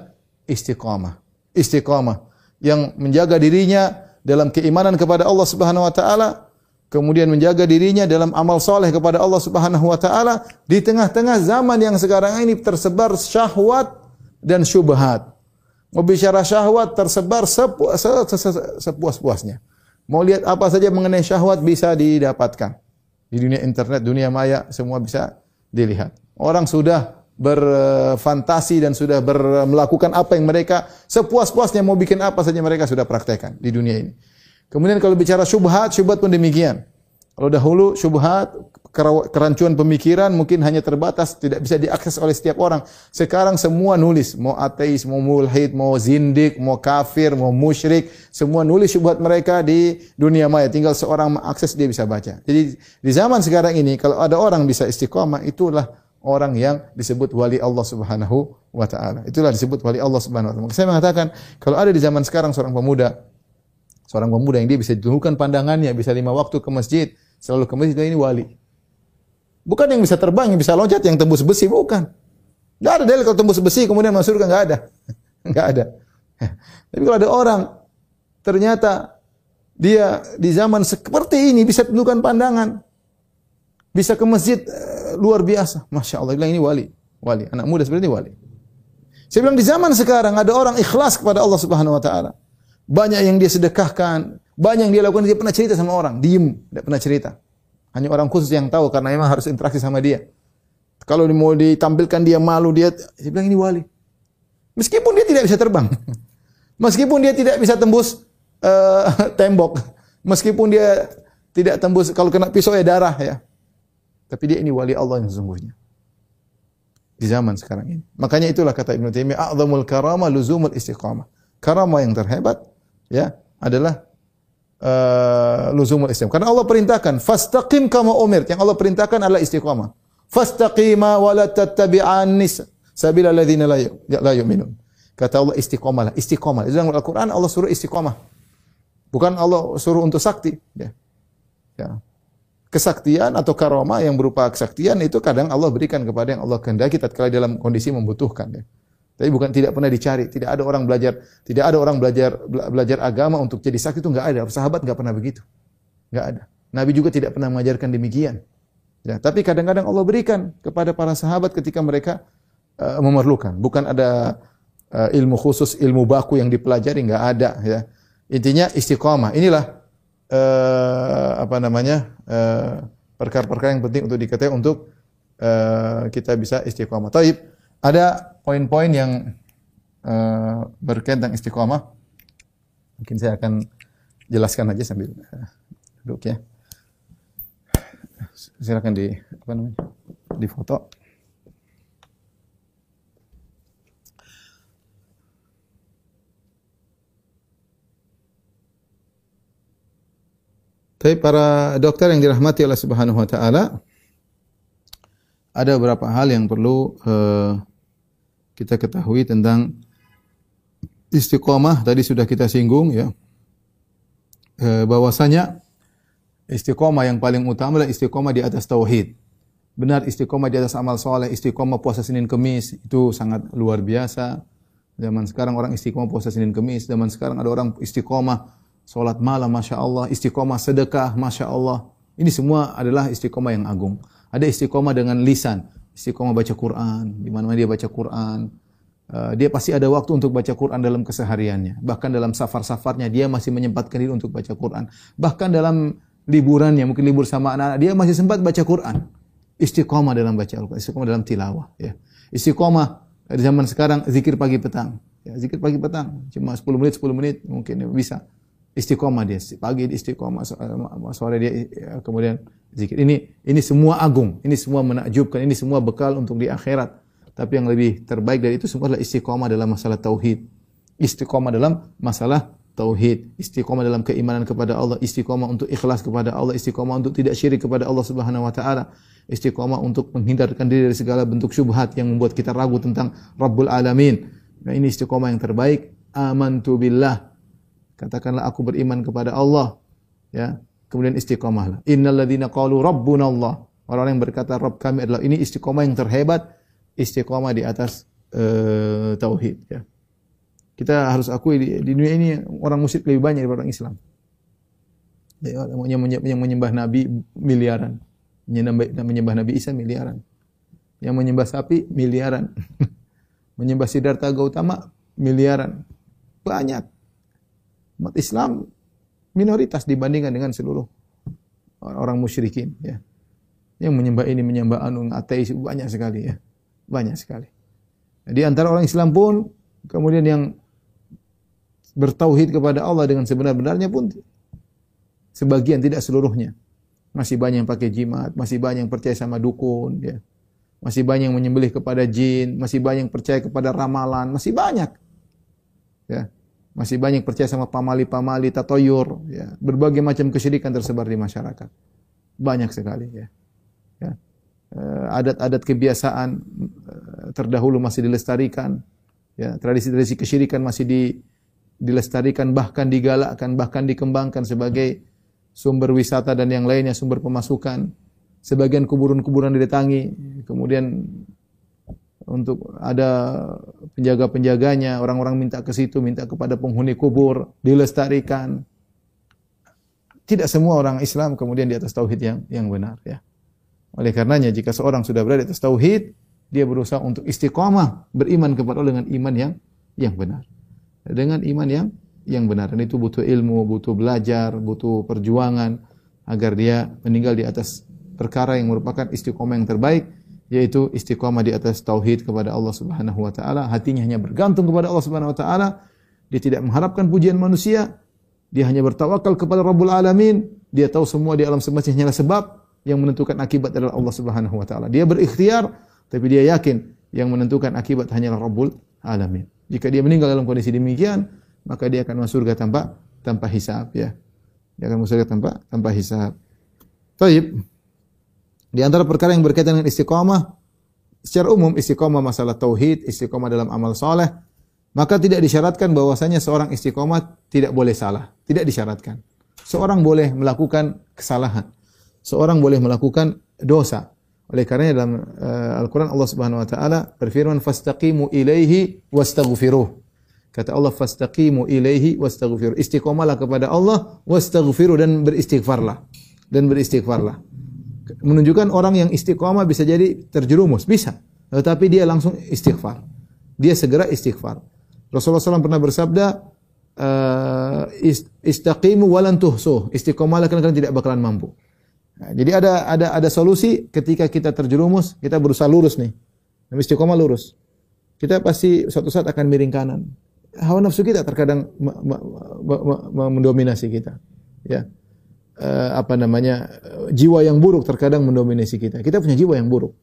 istiqamah. Istiqamah yang menjaga dirinya dalam keimanan kepada Allah Subhanahu wa taala, kemudian menjaga dirinya dalam amal soleh kepada Allah Subhanahu wa taala di tengah-tengah zaman yang sekarang ini tersebar syahwat dan syubhat. Mau bicara syahwat tersebar sepu, se, se, se, sepuas-puasnya. Mau lihat apa saja mengenai syahwat bisa didapatkan. Di dunia internet, dunia maya, semua bisa dilihat. Orang sudah berfantasi dan sudah ber, melakukan apa yang mereka sepuas-puasnya mau bikin apa saja mereka sudah praktekkan di dunia ini. Kemudian kalau bicara syubhat, syubhat pun demikian. Kalau dahulu syubhat, kerancuan pemikiran mungkin hanya terbatas, tidak bisa diakses oleh setiap orang. Sekarang semua nulis, mau ateis, mau mulhid, mau zindik, mau kafir, mau musyrik, semua nulis syubhat mereka di dunia maya. Tinggal seorang mengakses dia bisa baca. Jadi di zaman sekarang ini kalau ada orang bisa istiqomah, itulah orang yang disebut wali Allah Subhanahu wa taala. Itulah disebut wali Allah Subhanahu wa taala. Saya mengatakan kalau ada di zaman sekarang seorang pemuda seorang pemuda yang dia bisa tumbuhkan pandangannya, bisa lima waktu ke masjid, selalu ke masjid ini wali. Bukan yang bisa terbang, yang bisa loncat, yang tembus besi, bukan. Enggak ada dalil kalau tembus besi kemudian masuk surga enggak ada. Enggak ada. Tapi kalau ada orang ternyata dia di zaman seperti ini bisa tentukan pandangan, bisa ke masjid uh, luar biasa. Masya Allah, bilang ini wali. Wali. Anak muda seperti ini wali. Saya bilang di zaman sekarang ada orang ikhlas kepada Allah Subhanahu wa taala. Banyak yang dia sedekahkan, banyak yang dia lakukan dia pernah cerita sama orang, diem, tidak pernah cerita. Hanya orang khusus yang tahu karena memang harus interaksi sama dia. Kalau mau ditampilkan dia malu dia, dia bilang ini wali. Meskipun dia tidak bisa terbang. Meskipun dia tidak bisa tembus uh, tembok. Meskipun dia tidak tembus kalau kena pisau ya darah ya. Tapi dia ini wali Allah yang sesungguhnya. Di zaman sekarang ini. Makanya itulah kata Ibnu Taimiyah, "A'zamul karama luzumul istiqamah." Karama yang terhebat ya adalah uh, luzumul istiqamah. Karena Allah perintahkan, "Fastaqim kama umir." Yang Allah perintahkan adalah istiqamah. Fastaqima wa la tattabi'an sabila alladziina la yu'minun. Kata Allah istiqamah. Istiqamah. Dalam Al-Qur'an Allah suruh istiqamah. Bukan Allah suruh untuk sakti, ya. Ya kesaktian atau karoma yang berupa kesaktian itu kadang Allah berikan kepada yang Allah kehendaki tatkala dalam kondisi membutuhkan ya. Tapi bukan tidak pernah dicari, tidak ada orang belajar, tidak ada orang belajar belajar agama untuk jadi sakti itu enggak ada. Sahabat enggak pernah begitu. Enggak ada. Nabi juga tidak pernah mengajarkan demikian. Ya, tapi kadang-kadang Allah berikan kepada para sahabat ketika mereka uh, memerlukan. Bukan ada uh, ilmu khusus, ilmu baku yang dipelajari enggak ada ya. Intinya istiqomah. Inilah uh, apa namanya perkara perkara-perkara yang penting untuk diketahui untuk uh, kita bisa istiqomah. Taib, ada poin-poin yang uh, berkaitan tentang istiqomah. Mungkin saya akan jelaskan aja sambil uh, duduk ya. Silakan di apa namanya? di foto. Tapi para dokter yang dirahmati Allah Subhanahu wa taala ada beberapa hal yang perlu uh, kita ketahui tentang istiqomah tadi sudah kita singgung ya. Uh, bahwasanya istiqomah yang paling utama adalah istiqomah di atas tauhid. Benar istiqomah di atas amal soleh, istiqomah puasa Senin Kemis itu sangat luar biasa. Zaman sekarang orang istiqomah puasa Senin Kemis, zaman sekarang ada orang istiqomah Salat malam, Masya Allah. Istiqomah sedekah, Masya Allah. Ini semua adalah istiqomah yang agung. Ada istiqomah dengan lisan. Istiqomah baca Quran. Di mana-mana dia baca Quran. Uh, dia pasti ada waktu untuk baca Quran dalam kesehariannya. Bahkan dalam safar-safarnya dia masih menyempatkan diri untuk baca Quran. Bahkan dalam liburannya, mungkin libur sama anak-anak, dia masih sempat baca Quran. Istiqomah dalam baca Al-Quran, istiqomah dalam tilawah. Ya. Istiqomah di zaman sekarang zikir pagi petang. Ya, zikir pagi petang, cuma 10 menit, 10 menit mungkin bisa istiqomah dia. Pagi istiqomah sore dia ya, kemudian zikir. Ini ini semua agung. Ini semua menakjubkan. Ini semua bekal untuk di akhirat. Tapi yang lebih terbaik dari itu semua adalah istiqomah dalam masalah tauhid. Istiqomah dalam masalah tauhid. Istiqomah dalam keimanan kepada Allah. Istiqomah untuk ikhlas kepada Allah. Istiqomah untuk tidak syirik kepada Allah Subhanahu wa taala. Istiqomah untuk menghindarkan diri dari segala bentuk syubhat yang membuat kita ragu tentang Rabbul Alamin. Nah ini istiqomah yang terbaik. Amantu billah Katakanlah aku beriman kepada Allah. Ya. Kemudian istiqomahlah. Innalladzina qalu rabbuna Allah. Orang-orang yang berkata Rabb kami adalah ini istiqomah yang terhebat, istiqomah di atas uh, tauhid ya. Kita harus akui di, di dunia ini orang musyrik lebih banyak daripada orang Islam. Yang menyembah, yang menyembah Nabi miliaran. Menyembah, menyembah Nabi Isa miliaran. Yang menyembah sapi miliaran. menyembah Siddhartha Gautama miliaran. Banyak. Umat Islam minoritas dibandingkan dengan seluruh orang musyrikin ya. Yang menyembah ini menyembah anu ateis banyak sekali ya. Banyak sekali. Di antara orang Islam pun kemudian yang bertauhid kepada Allah dengan sebenar-benarnya pun sebagian tidak seluruhnya. Masih banyak yang pakai jimat, masih banyak yang percaya sama dukun ya. Masih banyak yang menyembelih kepada jin, masih banyak yang percaya kepada ramalan, masih banyak. Ya. Masih banyak percaya sama pamali-pamali, tatoyur, ya. Berbagai macam kesyirikan tersebar di masyarakat. Banyak sekali ya. ya. Eh, adat-adat kebiasaan eh, terdahulu masih dilestarikan. Ya, tradisi-tradisi kesyirikan masih di, dilestarikan bahkan digalakkan bahkan dikembangkan sebagai sumber wisata dan yang lainnya sumber pemasukan sebagian kuburan-kuburan didatangi, kemudian untuk ada penjaga-penjaganya, orang-orang minta ke situ, minta kepada penghuni kubur, dilestarikan. Tidak semua orang Islam kemudian di atas tauhid yang yang benar ya. Oleh karenanya jika seorang sudah berada di atas tauhid, dia berusaha untuk istiqamah beriman kepada Allah dengan iman yang yang benar. Dengan iman yang yang benar. Dan itu butuh ilmu, butuh belajar, butuh perjuangan agar dia meninggal di atas perkara yang merupakan istiqomah yang terbaik yaitu istiqomah di atas tauhid kepada Allah Subhanahu wa taala, hatinya hanya bergantung kepada Allah Subhanahu wa taala, dia tidak mengharapkan pujian manusia, dia hanya bertawakal kepada Rabbul Alamin, dia tahu semua di alam semesta hanyalah sebab yang menentukan akibat adalah Allah Subhanahu wa taala. Dia berikhtiar tapi dia yakin yang menentukan akibat hanyalah Rabbul Alamin. Jika dia meninggal dalam kondisi demikian, maka dia akan masuk surga tanpa tanpa hisab ya. Dia akan masuk surga tanpa tanpa hisab. Baik. Di antara perkara yang berkaitan dengan istiqamah, secara umum istiqamah masalah tauhid, istiqamah dalam amal soleh, maka tidak disyaratkan bahwasanya seorang istiqamah tidak boleh salah. Tidak disyaratkan. Seorang boleh melakukan kesalahan. Seorang boleh melakukan dosa. Oleh karena dalam uh, Al-Quran Allah Subhanahu Wa Taala berfirman, "Fastaqimu ilaihi wastaghfiruh." Kata Allah, "Fastaqimu ilaihi wastaghfiruh." Istiqamalah kepada Allah, wastaghfiruh dan beristighfarlah. Dan beristighfarlah menunjukkan orang yang istiqomah bisa jadi terjerumus, bisa. Tetapi dia langsung istighfar. Dia segera istighfar. Rasulullah SAW pernah bersabda, uh, istaqimu walan tuhsuh. Istiqomahlah karena kalian tidak bakalan mampu. Nah, jadi ada ada ada solusi ketika kita terjerumus, kita berusaha lurus nih. Nabi istiqomah lurus. Kita pasti suatu saat akan miring kanan. Hawa nafsu kita terkadang mendominasi kita. Ya uh, apa namanya jiwa yang buruk terkadang mendominasi kita. Kita punya jiwa yang buruk.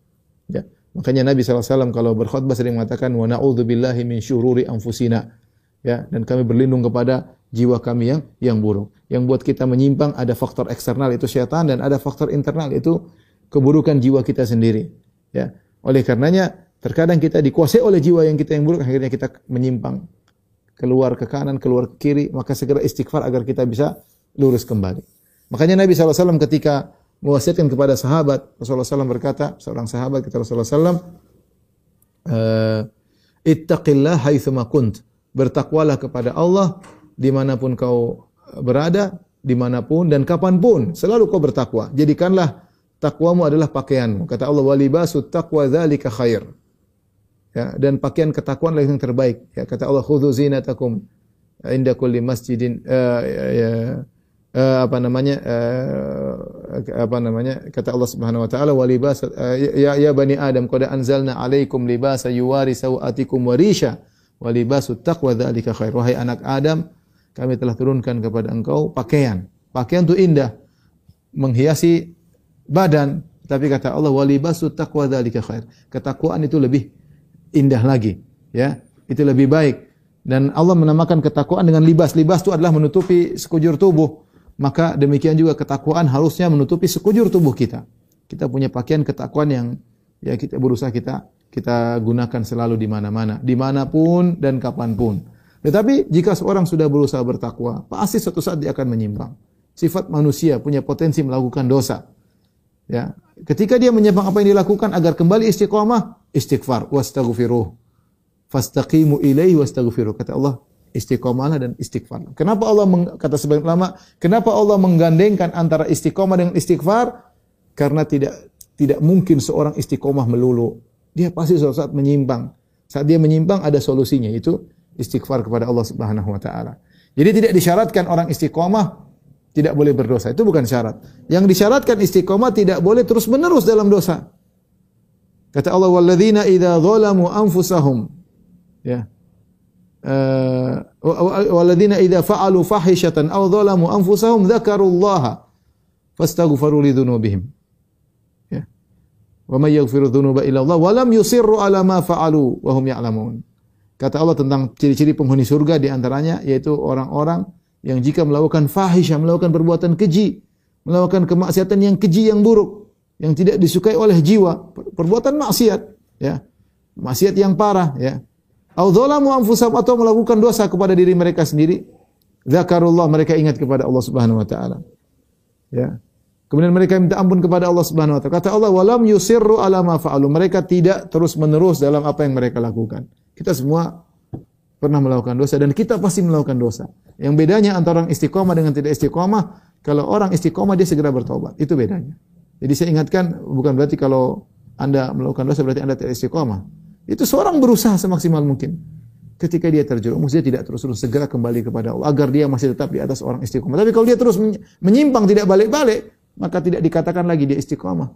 Ya. Makanya Nabi SAW kalau berkhutbah sering mengatakan wa billahi min syururi anfusina. Ya, dan kami berlindung kepada jiwa kami yang yang buruk. Yang buat kita menyimpang ada faktor eksternal itu syaitan dan ada faktor internal itu keburukan jiwa kita sendiri. Ya. Oleh karenanya terkadang kita dikuasai oleh jiwa yang kita yang buruk akhirnya kita menyimpang keluar ke kanan, keluar ke kiri, maka segera istighfar agar kita bisa lurus kembali. Makanya Nabi SAW ketika mewasiatkan kepada sahabat, Rasulullah SAW berkata, seorang sahabat kata Rasulullah SAW, uh, Ittaqillah haithuma kunt. Bertakwalah kepada Allah di mana pun kau berada, di mana pun dan kapan pun. Selalu kau bertakwa. Jadikanlah takwamu adalah pakaianmu. Kata Allah, walibasu taqwa dzalika khair. Ya, dan pakaian ketakwaan adalah yang terbaik. Ya, kata Allah, khudhu zinatakum inda kulli masjidin uh, ya, ya, uh, apa namanya uh, apa namanya kata Allah Subhanahu wa taala walibas uh, ya ya bani adam qad anzalna alaikum libasa yuwari sawatikum warisha walibasu taqwa dzalika khair. Wahai anak adam kami telah turunkan kepada engkau pakaian. Pakaian itu indah menghiasi badan tapi kata Allah walibasu taqwa dzalika khair. Ketakwaan itu lebih indah lagi ya. Itu lebih baik. Dan Allah menamakan ketakwaan dengan libas. Libas itu adalah menutupi sekujur tubuh maka demikian juga ketakwaan harusnya menutupi sekujur tubuh kita. Kita punya pakaian ketakwaan yang ya kita berusaha kita kita gunakan selalu di mana-mana, di mana pun dan kapan pun. Tetapi jika seorang sudah berusaha bertakwa, pasti suatu saat dia akan menyimpang. Sifat manusia punya potensi melakukan dosa. Ya, ketika dia menyimpang apa yang dilakukan agar kembali istiqomah, istighfar, wastaghfiruh. Fastaqimu ilaihi wastaghfiruh. Kata Allah, istiqomahlah dan istighfar. Kenapa Allah kata sebagian ulama, kenapa Allah menggandengkan antara istiqomah dengan istighfar? Karena tidak tidak mungkin seorang istiqomah melulu. Dia pasti suatu saat menyimpang. Saat dia menyimpang ada solusinya itu istighfar kepada Allah Subhanahu wa taala. Jadi tidak disyaratkan orang istiqomah tidak boleh berdosa. Itu bukan syarat. Yang disyaratkan istiqomah tidak boleh terus-menerus dalam dosa. Kata Allah walladzina idza zalamu anfusahum ya. Eh, walladzina idza fa'alu fahishatan aw zalamu anfusahum dzakarullaha fastaghfiru li dzunubihim. Ya. Wa may yaghfiru dzunuba illa Allah wa lam yusirru ala ma fa'alu wa hum ya'lamun. Kata Allah tentang ciri-ciri penghuni surga di antaranya yaitu orang-orang yang jika melakukan fahisyah, melakukan perbuatan keji, melakukan kemaksiatan yang keji yang buruk, yang tidak disukai oleh jiwa, perbuatan maksiat, ya. Maksiat yang parah, ya. Au dzalamu anfusahum atau melakukan dosa kepada diri mereka sendiri. Zakarullah mereka ingat kepada Allah Subhanahu wa taala. Ya. Kemudian mereka minta ampun kepada Allah Subhanahu wa taala. Kata Allah, "Walam yusirru ala ma fa'alu." Mereka tidak terus-menerus dalam apa yang mereka lakukan. Kita semua pernah melakukan dosa dan kita pasti melakukan dosa. Yang bedanya antara orang istiqomah dengan tidak istiqomah, kalau orang istiqomah dia segera bertobat. Itu bedanya. Jadi saya ingatkan bukan berarti kalau Anda melakukan dosa berarti Anda tidak istiqomah. Itu seorang berusaha semaksimal mungkin. Ketika dia terjerumus, dia tidak terus-terus segera kembali kepada Allah agar dia masih tetap di atas orang istiqomah. Tapi kalau dia terus menyimpang tidak balik-balik, maka tidak dikatakan lagi dia istiqomah.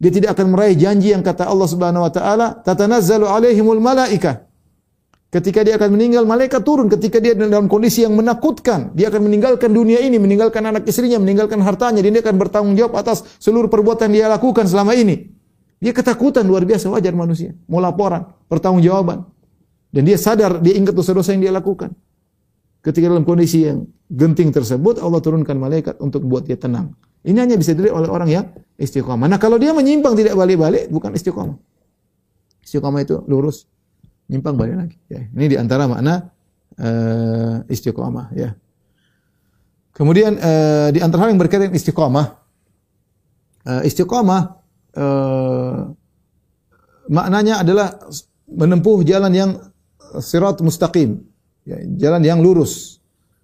Dia tidak akan meraih janji yang kata Allah Subhanahu wa taala, "Tatanazzalu alaihimul malaikah." Ketika dia akan meninggal, malaikat turun ketika dia dalam kondisi yang menakutkan. Dia akan meninggalkan dunia ini, meninggalkan anak istrinya, meninggalkan hartanya, dia akan bertanggung jawab atas seluruh perbuatan yang dia lakukan selama ini. Dia ketakutan luar biasa wajar manusia. Mau laporan, pertanggungjawaban. Dan dia sadar, dia ingat dosa-dosa yang dia lakukan. Ketika dalam kondisi yang genting tersebut, Allah turunkan malaikat untuk buat dia tenang. Ini hanya bisa dilihat oleh orang yang istiqomah. Nah kalau dia menyimpang tidak balik-balik, bukan istiqomah. Istiqomah itu lurus, nyimpang balik lagi. Ya, ini di antara makna uh, istiqomah. Ya. Kemudian uh, di antara hal yang berkaitan istiqomah, uh, istiqomah uh, maknanya adalah menempuh jalan yang sirat mustaqim, ya, jalan yang lurus.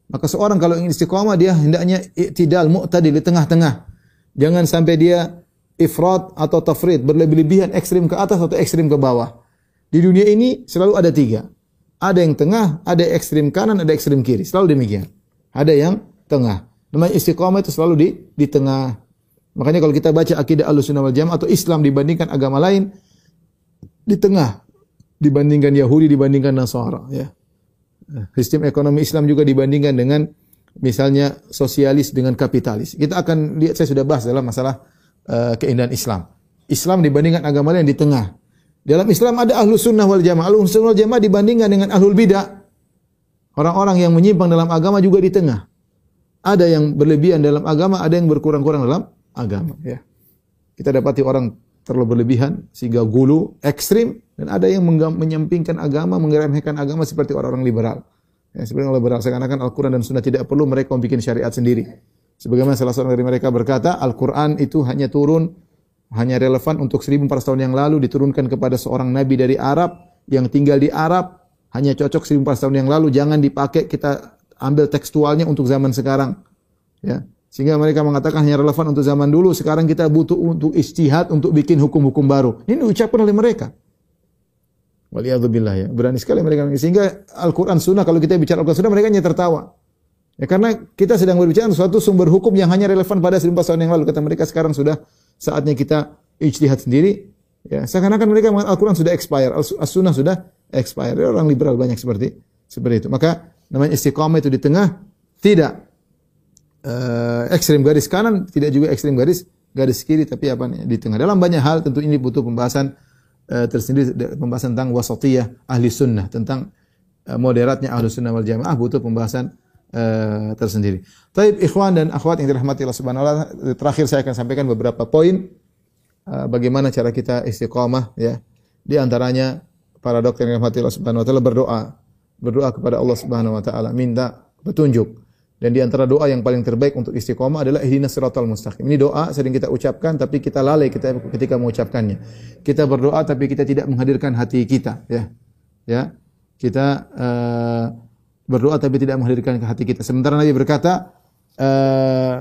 Maka seorang kalau ingin istiqamah dia hendaknya i'tidal mu'tadil di tengah-tengah. Jangan sampai dia ifrat atau tafrid, berlebih-lebihan ekstrim ke atas atau ekstrim ke bawah. Di dunia ini selalu ada tiga. Ada yang tengah, ada ekstrim kanan, ada ekstrim kiri. Selalu demikian. Ada yang tengah. Namanya istiqamah itu selalu di di tengah. Makanya kalau kita baca akidah Ahlussunnah wal Jamaah atau Islam dibandingkan agama lain di tengah dibandingkan Yahudi dibandingkan Nasara ya. Sistem ekonomi Islam juga dibandingkan dengan misalnya sosialis dengan kapitalis. Kita akan lihat saya sudah bahas dalam masalah uh, keindahan Islam. Islam dibandingkan agama lain di tengah. Dalam Islam ada ahlu sunnah wal jamaah. Ahlu sunnah wal jamaah dibandingkan dengan ahlul bidah. Orang-orang yang menyimpang dalam agama juga di tengah. Ada yang berlebihan dalam agama, ada yang berkurang-kurang dalam agama. Ya. Kita dapati orang terlalu berlebihan sehingga gulu, ekstrim, dan ada yang menyampingkan agama, mengeremehkan agama seperti orang-orang liberal. Ya, seperti orang liberal seakan-akan Al-Quran dan Sunnah tidak perlu mereka membuat syariat sendiri. Sebagaimana salah seorang dari mereka berkata, Al-Quran itu hanya turun, hanya relevan untuk 1400 tahun yang lalu diturunkan kepada seorang nabi dari Arab yang tinggal di Arab, hanya cocok 1400 tahun yang lalu, jangan dipakai kita ambil tekstualnya untuk zaman sekarang. Ya. Sehingga mereka mengatakan hanya relevan untuk zaman dulu, sekarang kita butuh untuk istihad untuk bikin hukum-hukum baru. Ini diucapkan oleh mereka. Waliyadzubillah ya. Berani sekali mereka. Sehingga Al-Quran Sunnah, kalau kita bicara Al-Quran Sunnah, mereka hanya tertawa. Ya karena kita sedang berbicara suatu sumber hukum yang hanya relevan pada 14 tahun yang lalu. Kata mereka sekarang sudah saatnya kita ijtihad sendiri. Ya, seakan-akan mereka mengatakan Al-Quran sudah expire, As-Sunnah sudah expire. Orang liberal banyak seperti seperti itu. Maka namanya istiqamah itu di tengah, tidak uh, ekstrim garis kanan, tidak juga ekstrim garis garis kiri, tapi apa nih di tengah. Dalam banyak hal tentu ini butuh pembahasan uh, tersendiri, pembahasan tentang wasatiyah ahli sunnah, tentang uh, moderatnya ahli sunnah wal jamaah butuh pembahasan uh, tersendiri. Taib ikhwan dan akhwat yang dirahmati Allah Subhanahu wa taala, terakhir saya akan sampaikan beberapa poin uh, bagaimana cara kita istiqamah ya. Di antaranya para dokter yang dirahmati Allah Subhanahu wa taala berdoa, berdoa kepada Allah Subhanahu wa taala minta petunjuk. Dan di antara doa yang paling terbaik untuk istiqomah adalah ihdinas siratal mustaqim. Ini doa sering kita ucapkan tapi kita lalai kita ketika mengucapkannya. Kita berdoa tapi kita tidak menghadirkan hati kita, ya. Ya. Kita uh, berdoa tapi tidak menghadirkan ke hati kita. Sementara Nabi berkata, eh,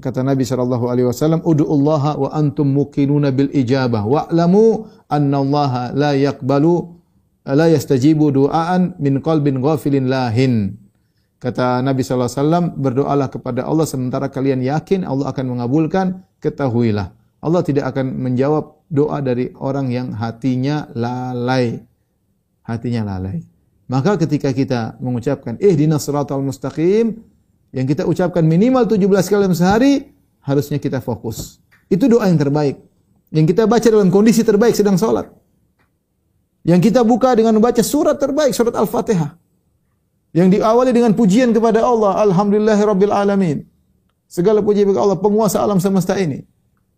kata Nabi sallallahu alaihi wasallam, "Ud'ullaha wa antum muqinuna bil ijabah wa'lamu anna Allah la yaqbalu la yastajibu du'aan min qalbin ghafilin lahin." Kata Nabi sallallahu alaihi wasallam, berdoalah kepada Allah sementara kalian yakin Allah akan mengabulkan, ketahuilah Allah tidak akan menjawab doa dari orang yang hatinya lalai. Hatinya lalai. Maka ketika kita mengucapkan ihdinas siratal mustaqim yang kita ucapkan minimal 17 kali dalam sehari, harusnya kita fokus. Itu doa yang terbaik. Yang kita baca dalam kondisi terbaik sedang sholat. Yang kita buka dengan membaca surat terbaik, surat Al-Fatihah. Yang diawali dengan pujian kepada Allah, Alhamdulillahirabbil alamin. Segala puji bagi Allah, penguasa alam semesta ini.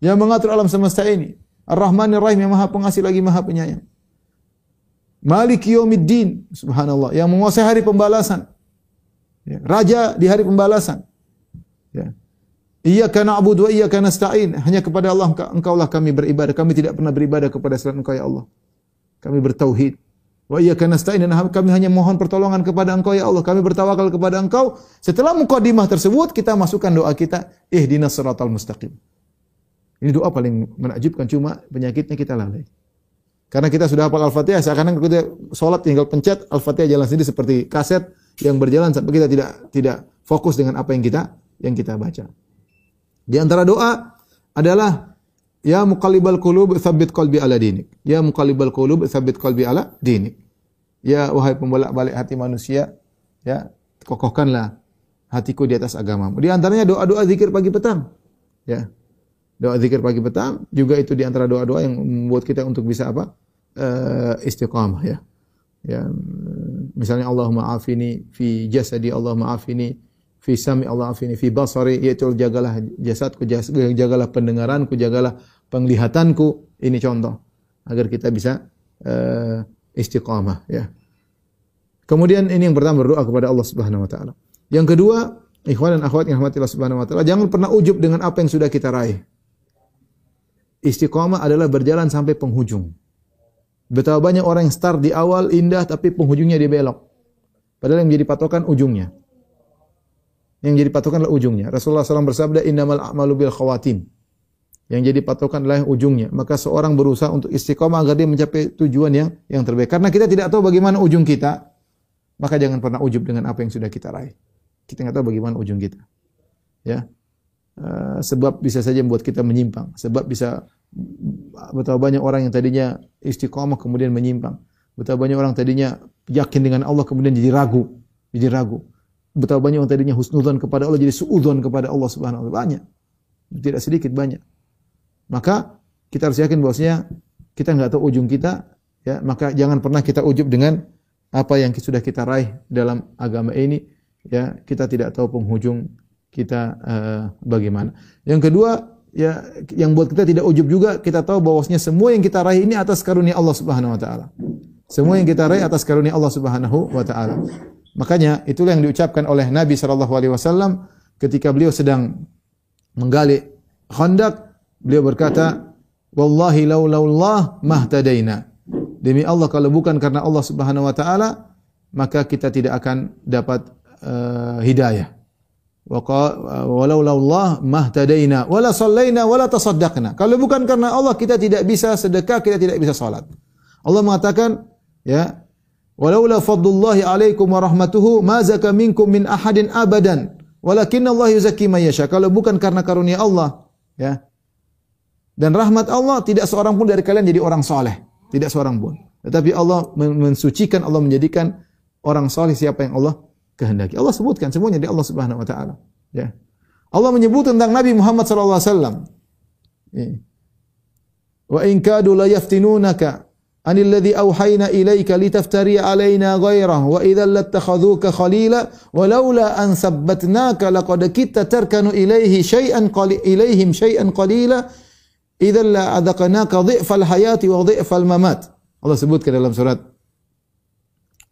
Yang mengatur alam semesta ini. Ar-Rahmanir Rahim yang Maha Pengasih lagi Maha Penyayang. Malik Yawmiddin, subhanallah, yang menguasai hari pembalasan. Ya, Raja di hari pembalasan. Ya. Iyyaka na'budu wa iyyaka nasta'in. Hanya kepada Allah engkau lah kami beribadah. Kami tidak pernah beribadah kepada selain Engkau ya Allah. Kami bertauhid. Wa iyyaka nasta'in dan kami hanya mohon pertolongan kepada Engkau ya Allah. Kami bertawakal kepada Engkau. Setelah mukadimah tersebut kita masukkan doa kita, ihdinas siratal mustaqim. Ini doa paling menakjubkan cuma penyakitnya kita lalai. Karena kita sudah hafal Al-Fatihah, seakan-akan kita sholat tinggal pencet Al-Fatihah jalan sendiri seperti kaset yang berjalan sampai kita tidak tidak fokus dengan apa yang kita yang kita baca. Di antara doa adalah ya muqallibal qulub tsabbit qalbi ala dinik. Ya muqallibal qulub tsabbit qalbi ala dinik. Ya wahai pembolak-balik hati manusia, ya kokohkanlah hatiku di atas agamamu. Di antaranya doa-doa zikir pagi petang. Ya. Doa zikir pagi petang juga itu di antara doa-doa yang membuat kita untuk bisa apa? Uh, istiqamah ya. Ya, misalnya Allahumma afini fi jasadi, Allahumma afini fi sami, Allah afini fi basari, yaitu jagalah jasadku, jagalah pendengaranku, jagalah penglihatanku. Ini contoh agar kita bisa uh, istiqamah ya. Kemudian ini yang pertama berdoa kepada Allah Subhanahu wa taala. Yang kedua, ikhwan dan akhwat yang rahmatillah Subhanahu wa taala, jangan pernah ujub dengan apa yang sudah kita raih. Istiqomah adalah berjalan sampai penghujung. Betapa banyak orang yang start di awal indah tapi penghujungnya dia belok. Padahal yang menjadi patokan ujungnya. Yang jadi patokan adalah ujungnya. Rasulullah SAW bersabda, Innamal a'malu bil khawatim. Yang jadi patokan adalah ujungnya. Maka seorang berusaha untuk istiqomah agar dia mencapai tujuan yang yang terbaik. Karena kita tidak tahu bagaimana ujung kita, maka jangan pernah ujub dengan apa yang sudah kita raih. Kita tidak tahu bagaimana ujung kita. Ya. Eh, sebab bisa saja membuat kita menyimpang. Sebab bisa betapa banyak orang yang tadinya istiqomah kemudian menyimpang. Betapa banyak orang tadinya yakin dengan Allah kemudian jadi ragu, jadi ragu. Betapa banyak orang tadinya husnudzon kepada Allah jadi suudzon kepada Allah Subhanahu wa taala. Banyak. Tidak sedikit banyak. Maka kita harus yakin bahwasanya kita nggak tahu ujung kita, ya, maka jangan pernah kita ujub dengan apa yang sudah kita raih dalam agama ini, ya, kita tidak tahu penghujung kita uh, bagaimana. Yang kedua, ya yang buat kita tidak ujub juga kita tahu bahwasanya semua yang kita raih ini atas karunia Allah Subhanahu wa taala. Semua yang kita raih atas karunia Allah Subhanahu wa taala. Makanya itulah yang diucapkan oleh Nabi sallallahu alaihi wasallam ketika beliau sedang menggali Khandaq, beliau berkata, "Wallahi laulullah mahtadaina." Demi Allah kalau bukan karena Allah Subhanahu wa taala, maka kita tidak akan dapat uh, hidayah walau Allah mahtadaina wala sallaina wala tasaddaqna. Kalau bukan karena Allah kita tidak bisa sedekah, kita tidak bisa salat. Allah mengatakan ya walaula fadlullahi alaikum wa rahmatuhu ma zaka minkum min ahadin abadan walakin Allah yuzakki may yasha. Kalau bukan karena karunia Allah ya dan rahmat Allah tidak seorang pun dari kalian jadi orang soleh, tidak seorang pun. Tetapi Allah mensucikan, Allah menjadikan orang soleh siapa yang Allah kehendaki. Allah sebutkan semuanya di Allah Subhanahu wa taala. Ya. Allah menyebut tentang Nabi Muhammad sallallahu alaihi wasallam. Ya. Wa in kadu la yaftinunaka anil ladzi auhayna ilaika litaftari alaina ghairah wa idzal lattakhadhuka khalila walaula an sabbatnaka laqad kitta tarkanu ilaihi syai'an qali ilaihim syai'an qalila idzal la adaqnaka dhi'fal hayati wa dhi'fal mamat. Allah sebutkan dalam surat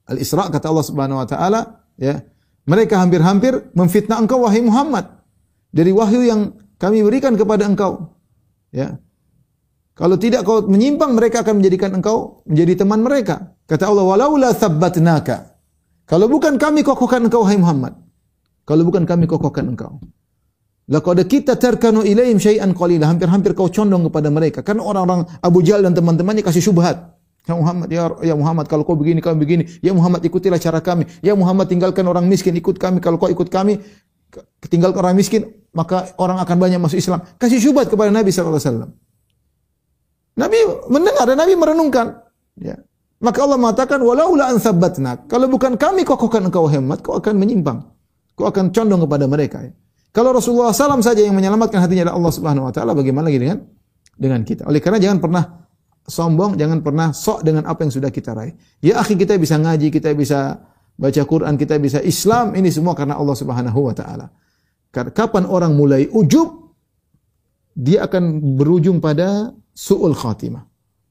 Al-Isra kata Allah Subhanahu wa taala Ya. Mereka hampir-hampir memfitnah engkau wahai Muhammad dari wahyu yang kami berikan kepada engkau. Ya. Kalau tidak kau menyimpang mereka akan menjadikan engkau menjadi teman mereka. Kata Allah, "Walaula tsabbatnaka." Kalau bukan kami kokohkan engkau hai Muhammad. Kalau bukan kami kokohkan engkau. Laqad kita terkanu ilaihim syai'an qalila. Hampir-hampir kau condong kepada mereka. Karena orang-orang Abu Jahal dan teman-temannya kasih syubhat. Ya Muhammad, ya, ya Muhammad, kalau kau begini, kau begini. Ya Muhammad, ikutilah cara kami. Ya Muhammad, tinggalkan orang miskin, ikut kami. Kalau kau ikut kami, tinggalkan orang miskin, maka orang akan banyak masuk Islam. Kasih syubhat kepada Nabi SAW. Nabi mendengar dan Nabi merenungkan. Ya. Maka Allah mengatakan, walaula an sabbatna. Kalau bukan kami kokohkan engkau hemat, kau akan menyimpang. Kau akan condong kepada mereka. Ya. Kalau Rasulullah SAW saja yang menyelamatkan hatinya adalah Allah Subhanahu Wa Taala, bagaimana lagi dengan dengan kita? Oleh karena jangan pernah sombong, jangan pernah sok dengan apa yang sudah kita raih. Ya akhi kita bisa ngaji, kita bisa baca Quran, kita bisa Islam, ini semua karena Allah Subhanahu wa taala. Kapan orang mulai ujub, dia akan berujung pada su'ul khatimah.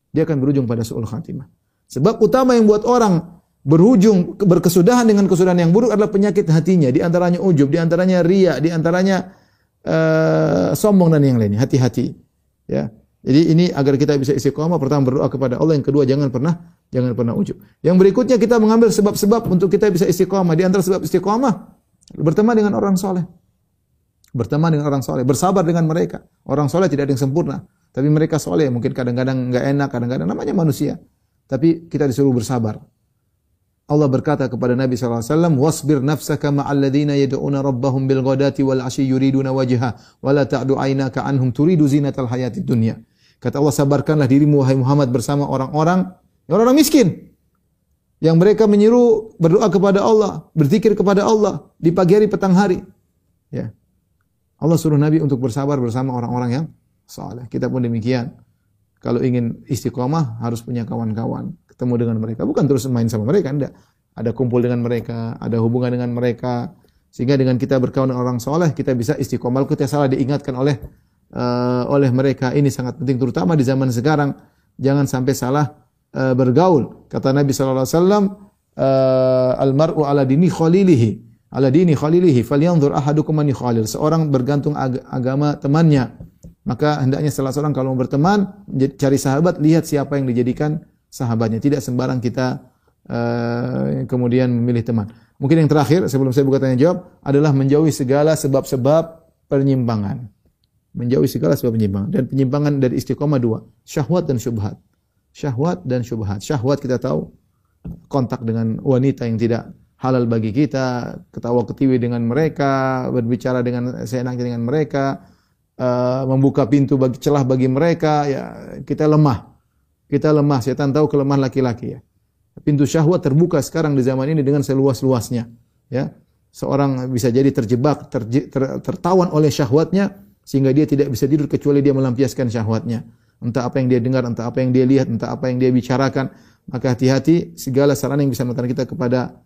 Dia akan berujung pada su'ul khatimah. Sebab utama yang buat orang berujung berkesudahan dengan kesudahan yang buruk adalah penyakit hatinya, di antaranya ujub, di antaranya ria, di antaranya uh, sombong dan yang lainnya. Hati-hati. Ya. Jadi ini agar kita bisa istiqomah, pertama berdoa kepada Allah, yang kedua jangan pernah jangan pernah ujub. Yang berikutnya kita mengambil sebab-sebab untuk kita bisa istiqomah. Di antara sebab istiqomah berteman dengan orang soleh. Berteman dengan orang soleh, bersabar dengan mereka. Orang soleh tidak ada yang sempurna, tapi mereka soleh. Mungkin kadang-kadang nggak enak, kadang-kadang namanya manusia. Tapi kita disuruh bersabar. Allah berkata kepada Nabi SAW, "Wasbir nafsaka ma'alladhina yad'una rabbahum bil ghadati wal 'ashyi yuriduna wajha wa la ta'du 'ainaka anhum turidu zinatal hayatid dunya." Kata Allah, sabarkanlah dirimu wahai Muhammad bersama orang-orang orang-orang miskin yang mereka menyeru berdoa kepada Allah, berzikir kepada Allah di pagi hari petang hari. Ya. Allah suruh Nabi untuk bersabar bersama orang-orang yang saleh. Kita pun demikian. Kalau ingin istiqomah harus punya kawan-kawan, ketemu dengan mereka, bukan terus main sama mereka, enggak. Ada kumpul dengan mereka, ada hubungan dengan mereka, sehingga dengan kita berkawan dengan orang soleh, kita bisa istiqomah. Kalau kita salah diingatkan oleh uh, oleh mereka ini sangat penting terutama di zaman sekarang jangan sampai salah uh, bergaul kata Nabi wasallam uh, al mar'u ala dini khalilihi ala dini khalilihi falyanzur ahadukum man khalil seorang bergantung ag agama temannya. Maka hendaknya salah seorang kalau mau berteman cari sahabat lihat siapa yang dijadikan sahabatnya. Tidak sembarang kita uh, kemudian memilih teman. Mungkin yang terakhir sebelum saya buka tanya jawab adalah menjauhi segala sebab-sebab penyimpangan. Menjauhi segala sebab penyimpangan. Dan penyimpangan dari istiqomah dua syahwat dan syubhat. Syahwat dan syubhat. Syahwat kita tahu kontak dengan wanita yang tidak halal bagi kita ketawa ketiwi dengan mereka berbicara dengan seenaknya dengan mereka uh, membuka pintu bagi celah bagi mereka ya kita lemah kita lemah setan tahu kelemahan laki-laki ya pintu syahwat terbuka sekarang di zaman ini dengan seluas-luasnya ya seorang bisa jadi terjebak ter, ter, tertawan oleh syahwatnya sehingga dia tidak bisa tidur kecuali dia melampiaskan syahwatnya. Entah apa yang dia dengar, entah apa yang dia lihat, entah apa yang dia bicarakan. Maka hati-hati segala sarana yang bisa mengantarkan kita kepada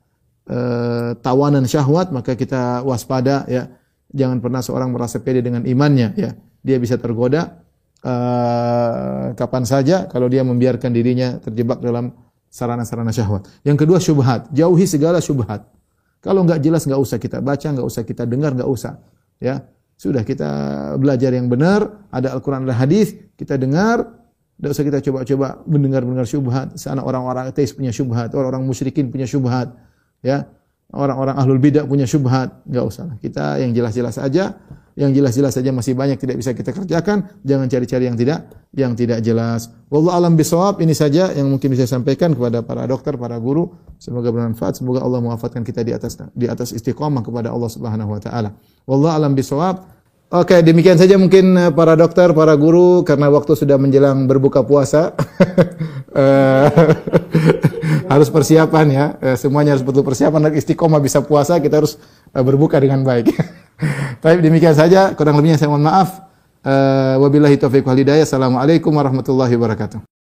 uh, tawanan syahwat, maka kita waspada ya. Jangan pernah seorang merasa pede dengan imannya ya. Dia bisa tergoda uh, kapan saja kalau dia membiarkan dirinya terjebak dalam sarana-sarana syahwat. Yang kedua syubhat, jauhi segala syubhat. Kalau nggak jelas nggak usah kita baca, nggak usah kita dengar, nggak usah. Ya, sudah kita belajar yang benar, ada Al-Quran, ada hadis, kita dengar, tidak usah kita coba-coba mendengar-dengar syubhat. Sana orang-orang ateis punya syubhat, orang-orang musyrikin punya syubhat, ya. Orang-orang ahlul bidah punya syubhat, enggak usah. Kita yang jelas-jelas saja, yang jelas-jelas saja masih banyak tidak bisa kita kerjakan, jangan cari-cari yang tidak yang tidak jelas. Wallahu alam bisawab, ini saja yang mungkin bisa saya sampaikan kepada para dokter, para guru. Semoga bermanfaat, semoga Allah mewafatkan kita di atas di atas istiqamah kepada Allah Subhanahu wa taala. Wallahu alam bisawab. Oke, demikian saja mungkin eh, para dokter, para guru karena waktu sudah menjelang berbuka puasa. Eh, harus persiapan ya. Eh, semuanya harus betul persiapan dan istiqomah bisa puasa, kita harus berbuka dengan baik. Tapi demikian saja, kurang lebihnya saya mohon maaf. wabillahi taufiq wal hidayah. Assalamualaikum warahmatullahi wabarakatuh.